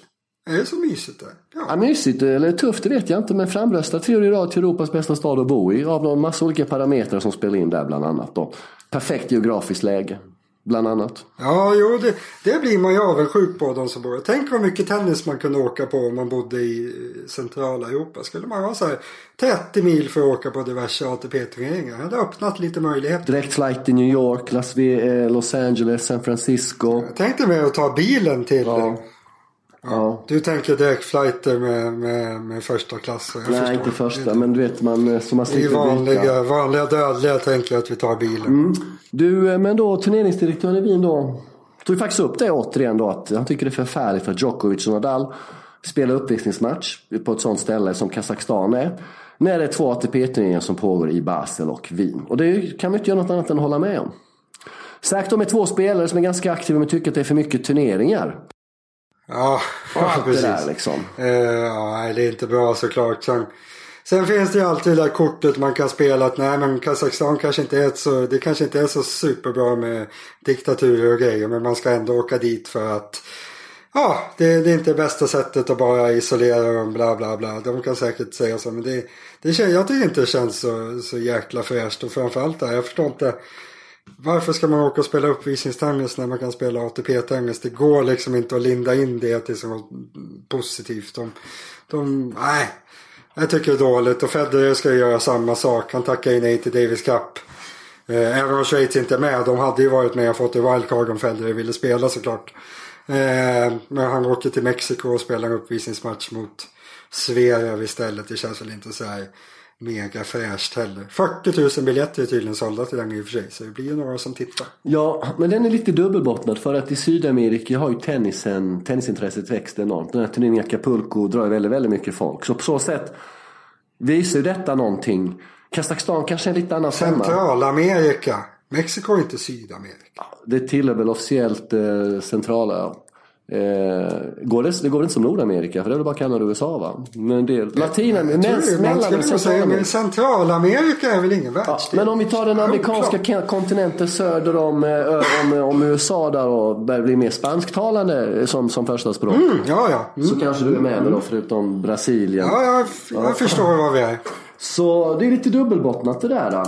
Är det så mysigt där? Ja, Ja. mysigt eller tufft det vet jag inte men framröstad tre i rad till Europas bästa stad att bo i av någon massa olika parametrar som spelar in där bland annat. Då. Perfekt geografiskt läge bland annat. Ja, jo, det, det blir man ju avundsjuk på de som bor Tänk vad mycket tennis man kunde åka på om man bodde i eh, centrala Europa. Skulle man ha så här 30 mil för att åka på diverse ATP-turneringar. Det hade öppnat lite möjligheter. Direkt flight till New York, Las eh, Los Angeles, San Francisco. Jag tänkte med att ta bilen till... Ja. Ja. Du tänker direktflighter med, med, med första klass. Jag Nej, förstår. inte första men du vet man eh, som man slipper byta. vanliga, vanliga dödliga tänker jag att vi tar bilen. Du, eh, men då turneringsdirektören i Wien då tog faktiskt upp det återigen då att han tycker det är förfärligt för Djokovic och Nadal spelar uppvisningsmatch på ett sånt ställe som Kazakstan är. När det är två ATP-turneringar som pågår i Basel och Wien. Och det kan man inte göra något annat än att hålla med om. Säkert de är två spelare som är ganska aktiva men tycker att det är för mycket turneringar. Ja, Och allt det precis. där liksom. Eh, ja, det är inte bra såklart. Sen, sen finns det ju alltid det där kortet man kan spela att nej men Kazakstan kanske inte är så, det kanske inte är så superbra med diktaturer och grejer men man ska ändå åka dit för att Ja, det, det är inte bästa sättet att bara isolera dem, bla bla bla. De kan säkert säga så, men det, det känns, jag tycker inte det känns så, så jäkla fräscht. Och framförallt där, jag förstår inte. Varför ska man åka och spela uppvisningstennis när man kan spela ATP-tennis? Det går liksom inte att linda in det till något positivt. De, de, nej, jag tycker det är dåligt. Och Federer ska ju göra samma sak. Han tackar ju nej till Davis Cup. Eh, även om Schweiz inte är med. De hade ju varit med och fått det wildcard om Federer ville spela såklart. Eh, men han åker till Mexiko och spelar en uppvisningsmatch mot Zverev istället. Det känns väl inte så här mega fräscht heller. 40 000 biljetter är tydligen sålda till den i och för sig. Så det blir ju några som tittar. Ja, men den är lite dubbelbottnad för att i Sydamerika har ju tennisen, tennisintresset växt enormt. Den här turneringen Acapulco drar ju väldigt, väldigt mycket folk. Så på så sätt visar ju detta någonting. Kazakstan kanske är en lite annan. Centralamerika. Mexiko är inte Sydamerika. Det tillhör väl officiellt eh, centrala. Eh, går det, det går inte som Nordamerika för det är väl bara Kanada och USA va? Men det Latinamerika, Jag skulle nog säga, men Centralamerika. Centralamerika är väl ingen Ja, världsdel? men om vi tar den amerikanska Självklart. kontinenten söder om, eh, om, om USA där och börjar bli mer spansktalande eh, som, som första språk. Mm, ja, ja. Mm. Så kanske du är med då förutom Brasilien. Ja, jag, jag förstår vad vi är. Så det är lite dubbelbottnat det där. Då.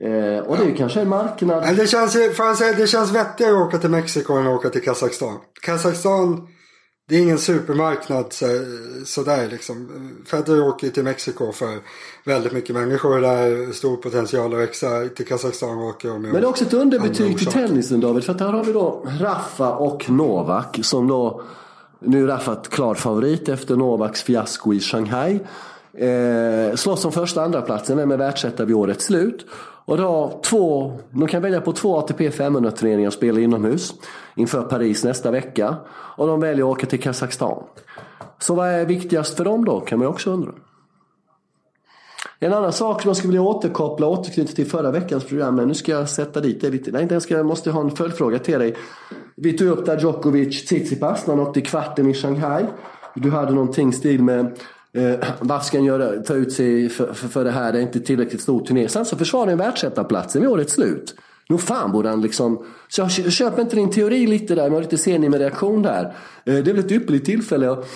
Eh, och det är kanske en marknad. Men det känns, säga, det känns vettigare att åka till Mexiko än att åka till Kazakstan. Kazakstan, det är ingen supermarknad så, sådär liksom. Federer åker ju till Mexiko för väldigt mycket människor där, stor potential att växa. Till Kazakstan åker de Men det är också ett underbetyg till tennisen David. För att här har vi då Rafa och Novak som då, nu är Rafa ett klar favorit efter Novaks fiasko i Shanghai. Eh, slåss om första och andra platsen med världsetta vid årets slut. Och då två, de kan välja på två ATP 500 turneringar och spela inomhus inför Paris nästa vecka. Och de väljer att åka till Kazakstan. Så vad är viktigast för dem då kan man ju också undra. En annan sak som jag skulle vilja återkoppla och återknyta till förra veckans program. Men nu ska jag sätta dit det lite. Nej, jag, ska, jag måste ha en följdfråga till dig. Vi tog upp där Djokovic Tsitsipas när han åkte i kvarten i Shanghai. Du hade någonting i stil med eh, varför ska han göra, ta ut sig för, för, för det här? Det är inte tillräckligt stor turné. Sen så försvarar han världsetaplatsen vid årets slut. Nog fan borde han liksom... Så jag kö- köper inte din teori lite där. Man är lite sen med reaktion där. Eh, det är väl ett ypperligt tillfälle att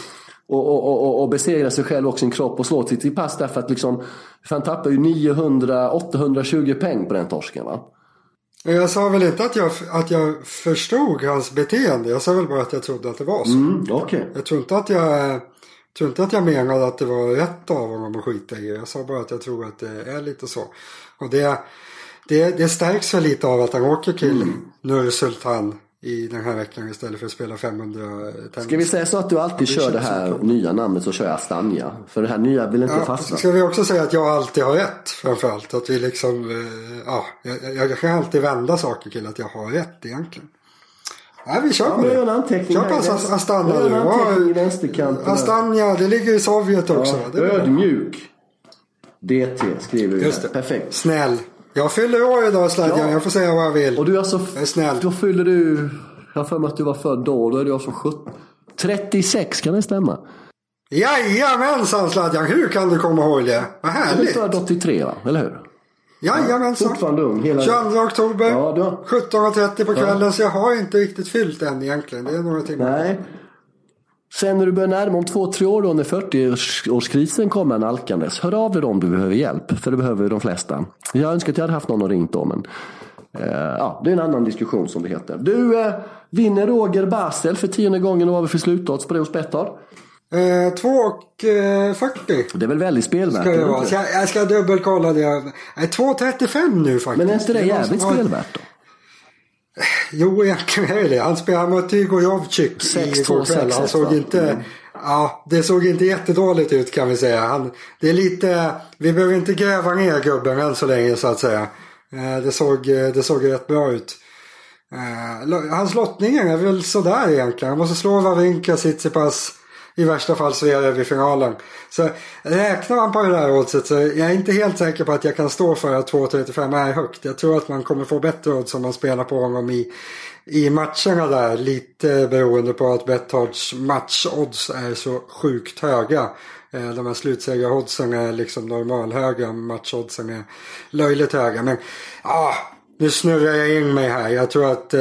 och, och, och, och besegra sig själv och sin kropp och slå till sitt pass därför att liksom, för han tappar ju 900-820 peng på den torsken va? Jag sa väl inte att jag, att jag förstod hans beteende. Jag sa väl bara att jag trodde att det var så. Mm, Okej. Jag tror inte att jag, tror inte att jag menade att det var rätt av honom att skita i det. Jag sa bara att jag tror att det är lite så. Och det, det, det stärks väl lite av att han åker till Nur Sultan i den här veckan istället för att spela 500 tennis. Ska vi säga så att du alltid kör det här nya namnet så kör jag Astanja? För det här nya vill inte Ja, fastna. ska vi också säga att jag alltid har rätt framförallt. Att vi liksom, eh, ja, jag, jag kan alltid vända saker till att jag har rätt egentligen. Nej, vi kör Ja, jag det. en anteckning Kör på Ast- Astana anteckning i vänsterkanten. Astana, det ligger i Sovjet också. Ja, ödmjuk. DT skriver vi Just det. Perfekt. Snäll. Jag fyller år idag Sladjan, Ja. jag får säga vad jag vill. Och du är alltså... Jag är snäll. Då fyller du... Jag har för mig att du var född då. Då är du alltså 17. 36, kan det stämma? Jajamensan Sladjan, hur kan du komma ihåg det? Vad Du är härligt. född 83 va? Eller hur? Jajamensan. Fortfarande ung. Hela... 22 oktober, Ja, du har- 17.30 på kvällen. Så jag har inte riktigt fyllt än egentligen. Det är några timmar. Nej. Sen när du börjar närma om två, tre år då när 40-årskrisen kommer nalkandes. Hör av dig om du behöver hjälp. För det behöver de flesta. Jag önskar att jag hade haft någon att ringt då. Men, eh, ja, det är en annan diskussion som det heter. Du, eh, vinner Roger Basel för tionde gången och vad vi för slutodds på det hos Betthard? Eh, 2 och eh, 40 Det är väl väldigt spelvärt? ska det vara. Så jag, jag ska dubbelkolla det. Nej, 2.35 nu faktiskt. Men är inte det var jävligt var- spelvärt då? Jo, egentligen är det det. Han spelade mot Igor Jovcik 6-2, igår kväll. Han 6-1, såg inte... Mm. Ja, det såg inte jättedåligt ut kan vi säga. Han, det är lite... Vi behöver inte gräva ner gubben än så länge så att säga. Eh, det, såg, eh, det såg rätt bra ut. Eh, hans lottningar är väl sådär egentligen. Han måste slå Wawrinka, Tsitsipas, i värsta fall så är det vid finalen. Så räknar man på det där oddset så jag är inte helt säker på att jag kan stå för att 2,35 är högt. Jag tror att man kommer få bättre odds om man spelar på honom i, i matcherna där. Lite beroende på att Betthards matchodds är så sjukt höga. Eh, de här slutsegeroddsen är liksom normalhöga, matchoddsen är löjligt höga. Men ja, nu snurrar jag in mig här. Jag tror att eh,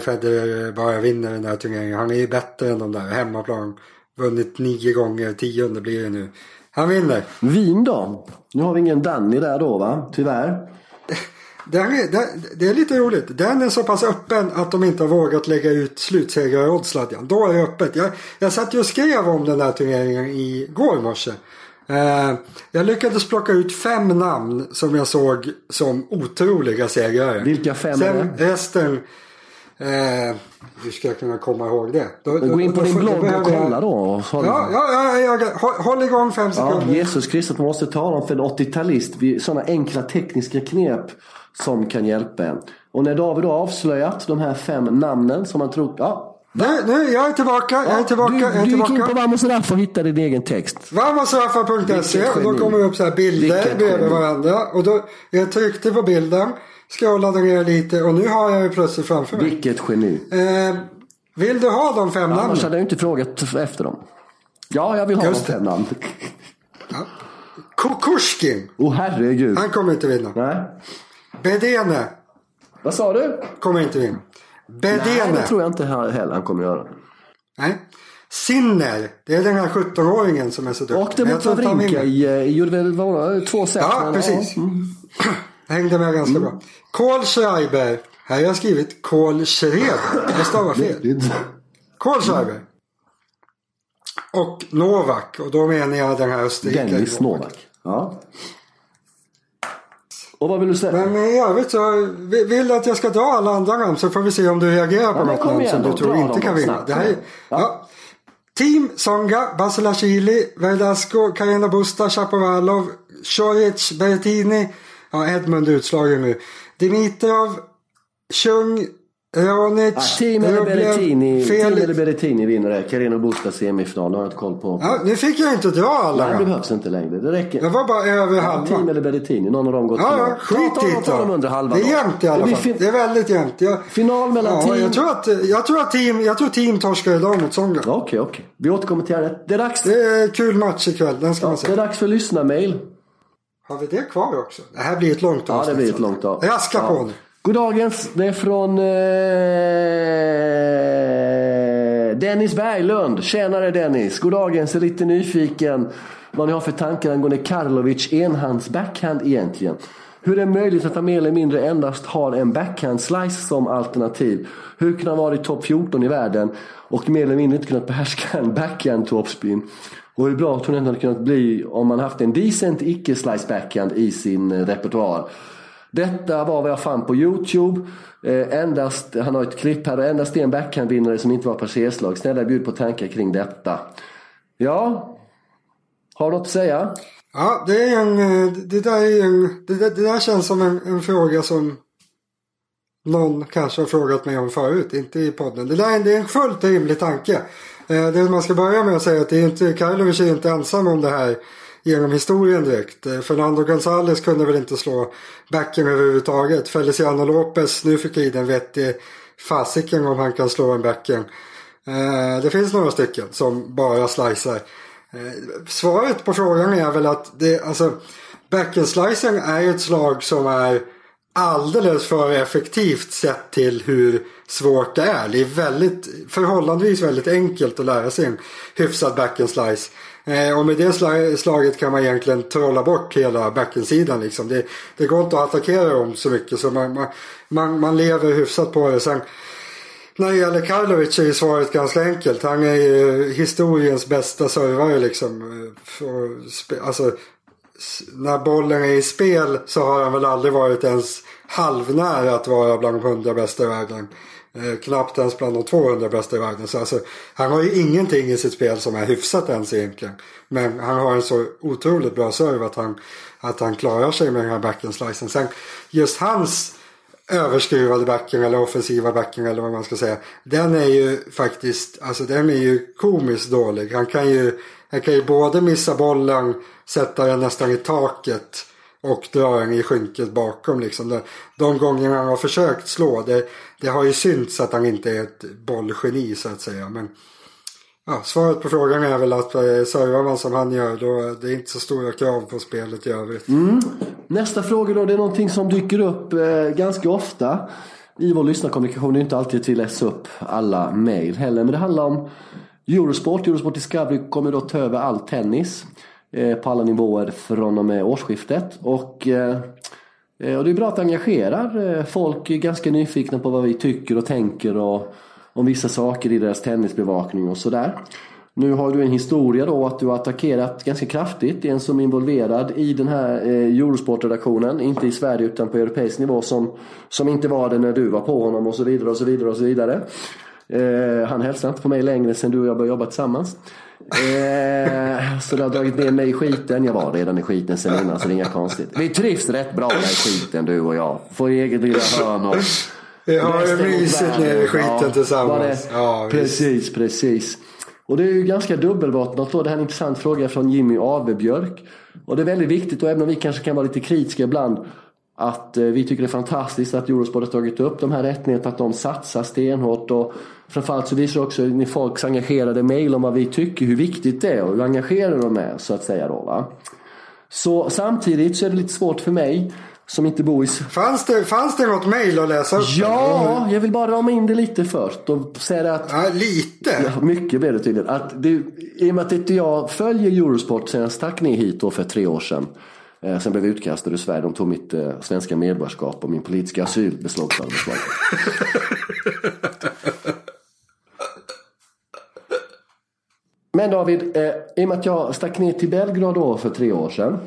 Federer bara vinner den där turneringen. Han är ju bättre än de där hemmaplan. Vunnit nio gånger, tionde blir det nu. Han vinner. Vin då? Nu har vi ingen Danny där då va? Tyvärr. Den är, det är lite roligt. Den är så pass öppen att de inte har vågat lägga ut slutsegeroddsladjan. Då är det öppet. Jag, jag satt ju och skrev om den där turneringen igår morse. Eh, jag lyckades plocka ut fem namn som jag såg som otroliga segrare. Vilka fem är Sen det? resten... Eh, hur ska kunna komma ihåg det? Då, Men gå in på då- din blogg och kolla då. håll- Ja, ja, ja, ja, håll, håll igång fem Ja, sekunder. Jesus Kristus, man måste tala om för en 80-talist. Vi- Sådana enkla tekniska knep som kan hjälpa en. Och när David har avslöjat de här fem namnen som man tror... Ja, Nu, nu, jag är tillbaka, jag är tillbaka, du, jag är du gick in på Vamos Raff och hittade din egen text. Vamosraffa.se och då kommer det upp så här bilder bredvid varandra. Och då, jag tryckte på bilden, scrollade ner lite och nu har jag det plötsligt framför mig. Vilket geni. Eh, vill du ha de fem Annars namnen? hade jag inte frågat efter dem. Ja, jag vill ha Just de det. fem namn. Kukushkin, Åh oh, herregud. han kommer inte vinna. Nej. Bedene Vad sa du? kommer inte vinna. Nej, Bedene. det tror jag inte heller han kommer göra. Nej. Sinner, det är den här 17-åringen som är så duktig. Men jag mot Wawrinka eh, gjorde väl det, två set? Ja, precis. mm. Hängde med ganska bra. Kohl Schreiber. Här har jag skrivit Kohl Schreiber. Det stavar fel. Kohl Schreiber. Och Novak. Och då menar jag den här österrikaren. Dennis Novak. Ja. Och vad vill du säga? Men i övrigt så vi- vill att jag ska dra alla andra namn så får vi se om du reagerar på men något namn som du tror inte kan vinna. Det här är, Ja. ja. Team Songa, Basilashvili, Verdasco, Carina Busta, Chapovalov, Šoric, Berrettini. Ja, Edmund är utslagen nu. Dimitrov, Chung, Ronic, Ah, team eller Berrettini, team eller Berrettini vinner det. Carino Busta semifinal. Det har jag inte koll på. Ja, nu fick jag inte dra alla. Nej, det behövs inte längre. Det räcker. Jag var bara över Ja, halva. team eller Berrettini. Någon av dem går till Ja, ja, skit i ta, ta dem det. under halva Det är jämnt i alla fall. Det är väldigt jämnt. Jag, Final mellan ja, team... jag, tror att, jag tror att team, jag tror team torskar idag mot Songa. Okej, okej. Vi återkommer till det. Det är dags, Det är kul match ikväll, den ska man det är se. dags för lyssna-mail. Har vi det kvar också? Det här blir ett långt Ja, det avsnitt. blir ett långt av. Raska ja. på nu. Goddagens. Det är från eh, Dennis Berglund. Tjenare Dennis. Goddagens. Är lite nyfiken vad ni har för tankar angående Karlovic enhands backhand egentligen. Hur är det möjligt att han mer eller mindre endast har en backhand slice som alternativ? Hur kan han vara i topp 14 i världen och mer eller mindre inte kunnat behärska en backhand topspin? Och hur bra tror ni att det hade kunnat bli om man haft en decent icke-slice backhand i sin eh, repertoar? Detta var vad jag fann på Youtube. Eh, endast, han har ett klipp här endast en backhandvinnare som inte var passerslag. Snälla bjud på tankar kring detta. Ja, har du något att säga? Ja, det är en... Eh, det där, är en, det, där, det där känns som en, en fråga som någon kanske har frågat mig om förut. Inte i podden. Det där är, det är en fullt rimlig tanke. Eh, det man ska börja med att säga att det är inte, Karlovic är inte ensam om det här genom historien direkt. Eh, Fernando González kunde väl inte slå backen överhuvudtaget. Feliciano Lopez nu för tiden vet det fasiken om han kan slå en backen. Eh, det finns några stycken som bara slicear. Svaret på frågan är väl att det, alltså, backhandslicing är ett slag som är alldeles för effektivt sett till hur svårt det är. Det är väldigt, förhållandevis väldigt enkelt att lära sig en hyfsad backhandslice. Eh, och med det slaget kan man egentligen trolla bort hela backensidan. Liksom. Det, det går inte att attackera dem så mycket så man, man, man, man lever hyfsat på det. Sen, när det gäller Karlovic är ju svaret ganska enkelt. Han är ju historiens bästa servare liksom. Eh, alltså, när bollen är i spel så har han väl aldrig varit ens halvnära att vara bland de 100 bästa i världen. Eh, knappt ens bland de 200 bästa i världen. Så alltså, han har ju ingenting i sitt spel som är hyfsat ens egentligen. Men han har en så otroligt bra serve att han, att han klarar sig med den här backhandslicen. Sen just hans överskruvade backen eller offensiva backen eller vad man ska säga. Den är ju faktiskt, alltså den är ju komiskt dålig. Han kan ju, han kan ju både missa bollen, sätta den nästan i taket och dra den i skynket bakom liksom. De, de gångerna han har försökt slå, det, det har ju synts att han inte är ett bollgeni så att säga. Men ja, svaret på frågan är väl att eh, servar man som han gör då det är inte så stora krav på spelet i övrigt. Mm. Nästa fråga då, det är någonting som dyker upp eh, ganska ofta i vår lyssnarkommunikation. Det är inte alltid att vi läser upp alla mejl heller. Men det handlar om Eurosport. Eurosport Discovery kommer då ta över all tennis Eh, på alla nivåer från och med årsskiftet. Och, eh, eh, och det är bra att det engagerar. Folk är ganska nyfikna på vad vi tycker och tänker och om vissa saker i deras tennisbevakning och sådär. Nu har du en historia då att du har attackerat ganska kraftigt en som är involverad i den här Eurosport-redaktionen. Inte i Sverige utan på europeisk nivå som, som inte var det när du var på honom och så vidare och så vidare och så vidare. Eh, han hälsar inte på mig längre sen du och jag började jobba tillsammans. Eh, så det har dragit ner mig i skiten. Jag var redan i skiten sen innan så det är inga konstigt. Vi trivs rätt bra där i skiten du och jag. Får eget lilla hörn och mot mysigt nere i skiten Ja, tillsammans. Ja, precis, precis. Och det är ju ganska dubbelbottnat då. Det här är en intressant fråga från Jimmy Avebjörk. Och det är väldigt viktigt, och även om vi kanske kan vara lite kritiska ibland, att eh, vi tycker det är fantastiskt att Eurosport har tagit upp de här rättigheterna, att de satsar stenhårt. Och framförallt så visar också ni folks engagerade mejl om vad vi tycker, hur viktigt det är och hur engagerade de är så att säga. Då, va? Så samtidigt så är det lite svårt för mig som inte bor i Fanns det, fanns det något mejl att läsa upp? Ja, jag vill bara rama in det lite först och säga att Ja, lite. Ja, mycket blev det tydligen. Att det, I och med att inte jag följer Eurosport sen jag stack ner hit då för tre år sedan. Eh, sen blev jag utkastad ur Sverige. De tog mitt eh, svenska medborgarskap och min politiska asyl beslagtagna. Men David, eh, i och med att jag stack ner till Belgrad då för tre år sedan.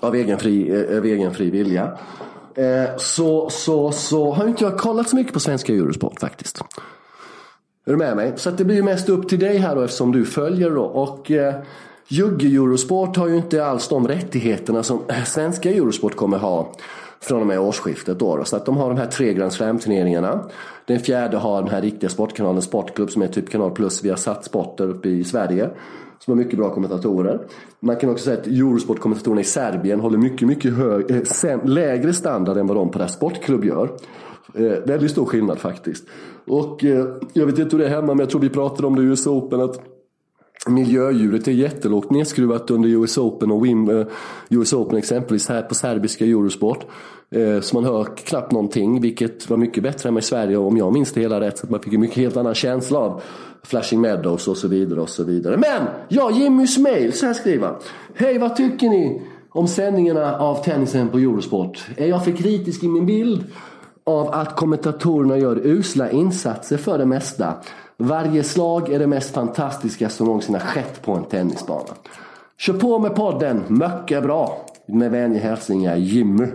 Av egen fri, eh, av egen fri vilja. Eh, så, så, så har inte jag kollat så mycket på svenska Eurosport faktiskt. Är du med mig? Så det blir ju mest upp till dig här då eftersom du följer då. Och eh, Jugge Eurosport har ju inte alls de rättigheterna som svenska Eurosport kommer ha från och med årsskiftet. Då, Så att de har de här tre Grand Slam-turneringarna. Den fjärde har den här riktiga sportkanalen Sportklubb som är typ Kanal Plus. Vi har satt Sporter uppe i Sverige. Som har mycket bra kommentatorer. Man kan också säga att Eurosport-kommentatorerna i Serbien håller mycket, mycket hög, äh, eh, lägre standard än vad de på det här Sportklubb gör. Eh, väldigt stor skillnad faktiskt. Och äh, jag vet inte hur det är hemma men jag tror vi pratade om det i US Open att Miljöljudet är jättelågt nedskruvat under US Open och Wim, eh, US Open exempelvis här på serbiska Eurosport. Eh, så man hör knappt någonting vilket var mycket bättre än i Sverige om jag minns det hela rätt. Så man fick en mycket helt annan känsla av Flashing Meadows och så vidare och så vidare. Men ja, Jimmys mail, så här skriver han. Hej vad tycker ni om sändningarna av tennisen på Eurosport? Är jag för kritisk i min bild av att kommentatorerna gör usla insatser för det mesta? Varje slag är det mest fantastiska som någonsin har skett på en tennisbana. Kör på med podden, Mycket bra. Med vänliga hälsningar Jimmy.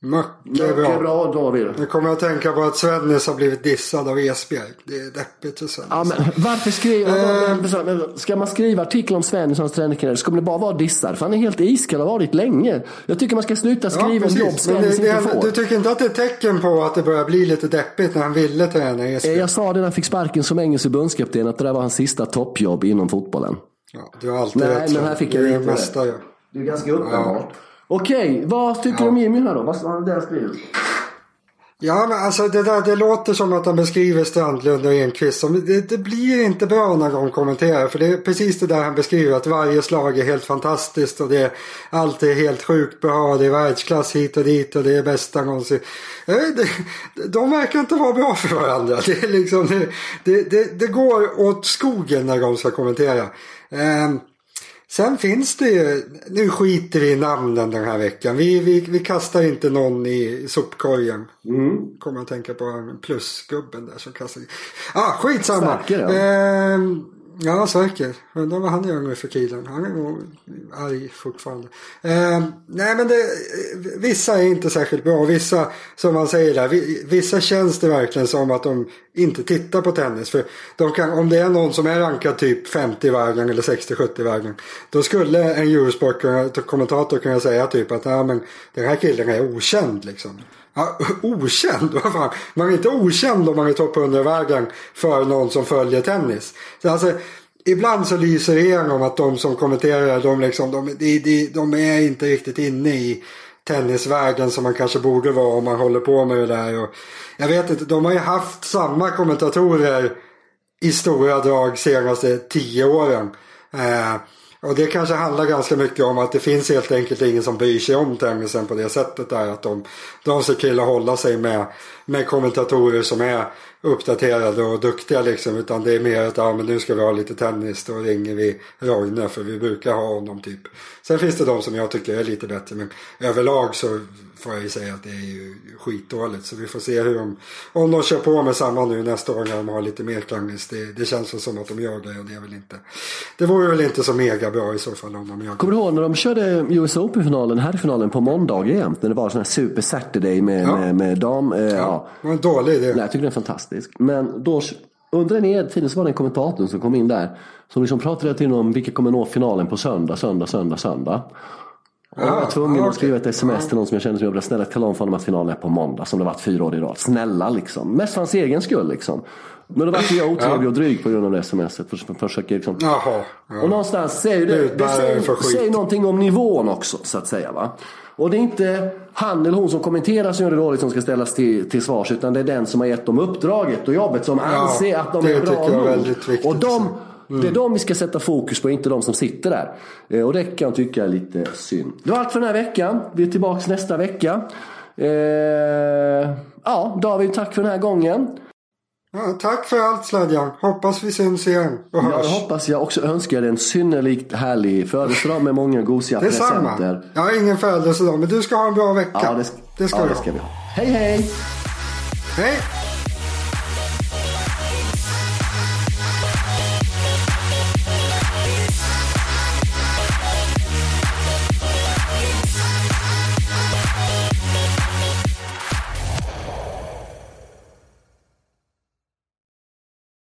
Mycket bra. bra David. Nu kommer jag att tänka på att Svennis har blivit dissad av Esbjerg. Det är deppigt för Svennis. Ja, men varför skriva? Uh, ska man skriva artiklar om Svennis och hans tränarkarriär ska det bara vara dissar. För han är helt iskall och har varit länge. Jag tycker man ska sluta skriva ja, om jobb Svennis inte får. Du tycker inte att det är tecken på att det börjar bli lite deppigt när han ville träna Esbjerg? Jag sa det när han fick sparken som engelsk förbundskapten att det där var hans sista toppjobb inom fotbollen. Ja, du har alltid Nej, rätt. men här fick jag det. Mesta, ja. Det är ganska uppenbart. Ja. Okej, vad tycker du om Jimmy här då? Vad har där skrivit? Ja, men alltså det där det låter som att han beskriver Strandlund och Enqvist som det, det, blir inte bra när de kommenterar. För det är precis det där han beskriver att varje slag är helt fantastiskt och det allt är helt sjukt bra. Det är världsklass hit och dit och det är bästa någonsin. Det, de verkar inte vara bra för varandra. Det, är liksom, det, det, det går åt skogen när de ska kommentera. Um, Sen finns det ju, nu skiter vi i namnen den här veckan. Vi, vi, vi kastar inte någon i sopkorgen. Mm. Kommer att tänka på plusgubben där som kastar. Ah, skitsamma. Sverker, ja. Eh, Ja, säkert. Undrar vad han gör nu för tiden. Han är nog arg fortfarande. Eh, nej, men det, vissa är inte särskilt bra. Vissa, som man säger där, vissa känns det verkligen som att de inte tittar på tennis. För de kan, om det är någon som är rankad typ 50 i världen eller 60-70 i världen. Då skulle en Eurosport-kommentator kunna säga typ att ja, men den här killen är okänd liksom. Ja, okänd? Fan? Man är inte okänd om man är topp 100 i världen för någon som följer tennis. Så alltså, ibland så lyser det igenom att de som kommenterar, de, liksom, de, de, de, de är inte riktigt inne i tennisvärlden som man kanske borde vara om man håller på med det där. Och jag vet inte, de har ju haft samma kommentatorer i stora drag senaste tio åren. Eh, och det kanske handlar ganska mycket om att det finns helt enkelt ingen som bryr sig om tennisen på det sättet där. Att de, de ser till att hålla sig med, med kommentatorer som är uppdaterade och duktiga liksom. Utan det är mer att ja, men nu ska vi ha lite tennis. Då ringer vi Roine för vi brukar ha honom typ. Sen finns det de som jag tycker är lite bättre. Men överlag så får jag ju säga att det är ju skitdåligt. Så vi får se hur de, om de kör på med samma nu nästa år när de har lite mer tennis. Det, det känns väl som att de gör det och det är väl inte. Det vore väl inte så mega bra i så fall om de gör det. Kommer du ihåg när de körde US Open-finalen, här finalen på måndag jämt? När det var sån här Super Saturday med, ja. med, med dam. Eh, ja, ja. Det var en dålig idé. Nej, jag tycker den är fantastisk. Men då under den edtiden så var det en kommentator som kom in där. Som liksom pratade till om vilka kommer nå finalen på söndag, söndag, söndag, söndag. Och jag var tvungen att skriva ett sms till någon som jag kände som jobbade. Snälla tala om för honom att finalen är på måndag. Som det varit fyra år i rad. Snälla liksom. Mest för hans egen skull liksom. Men då var jag otrevlig och dryg på grund av det smset. För, för, försöker liksom. Jaha, ja. Och någonstans säger det, det säger, säger någonting om nivån också så att säga. Va? Och det är inte han eller hon som kommenterar som gör det dåligt som ska ställas till, till svars. Utan det är den som har gett dem uppdraget och jobbet som ja, anser att de är bra nog. Och de, Mm. Det är de vi ska sätta fokus på, inte de som sitter där. Eh, och det kan jag tycka är lite synd. Det var allt för den här veckan. Vi är tillbaka nästa vecka. Eh, ja, David, tack för den här gången. Ja, tack för allt Sladjan. Hoppas vi syns igen och Ja, hörs. det hoppas jag också. Önskar dig en synnerligt härlig födelsedag med många gosiga Detsamma. presenter. Jag har ingen födelsedag men du ska ha en bra vecka. Ja, det, det ska ja, du ha. Hej, hej! Hej!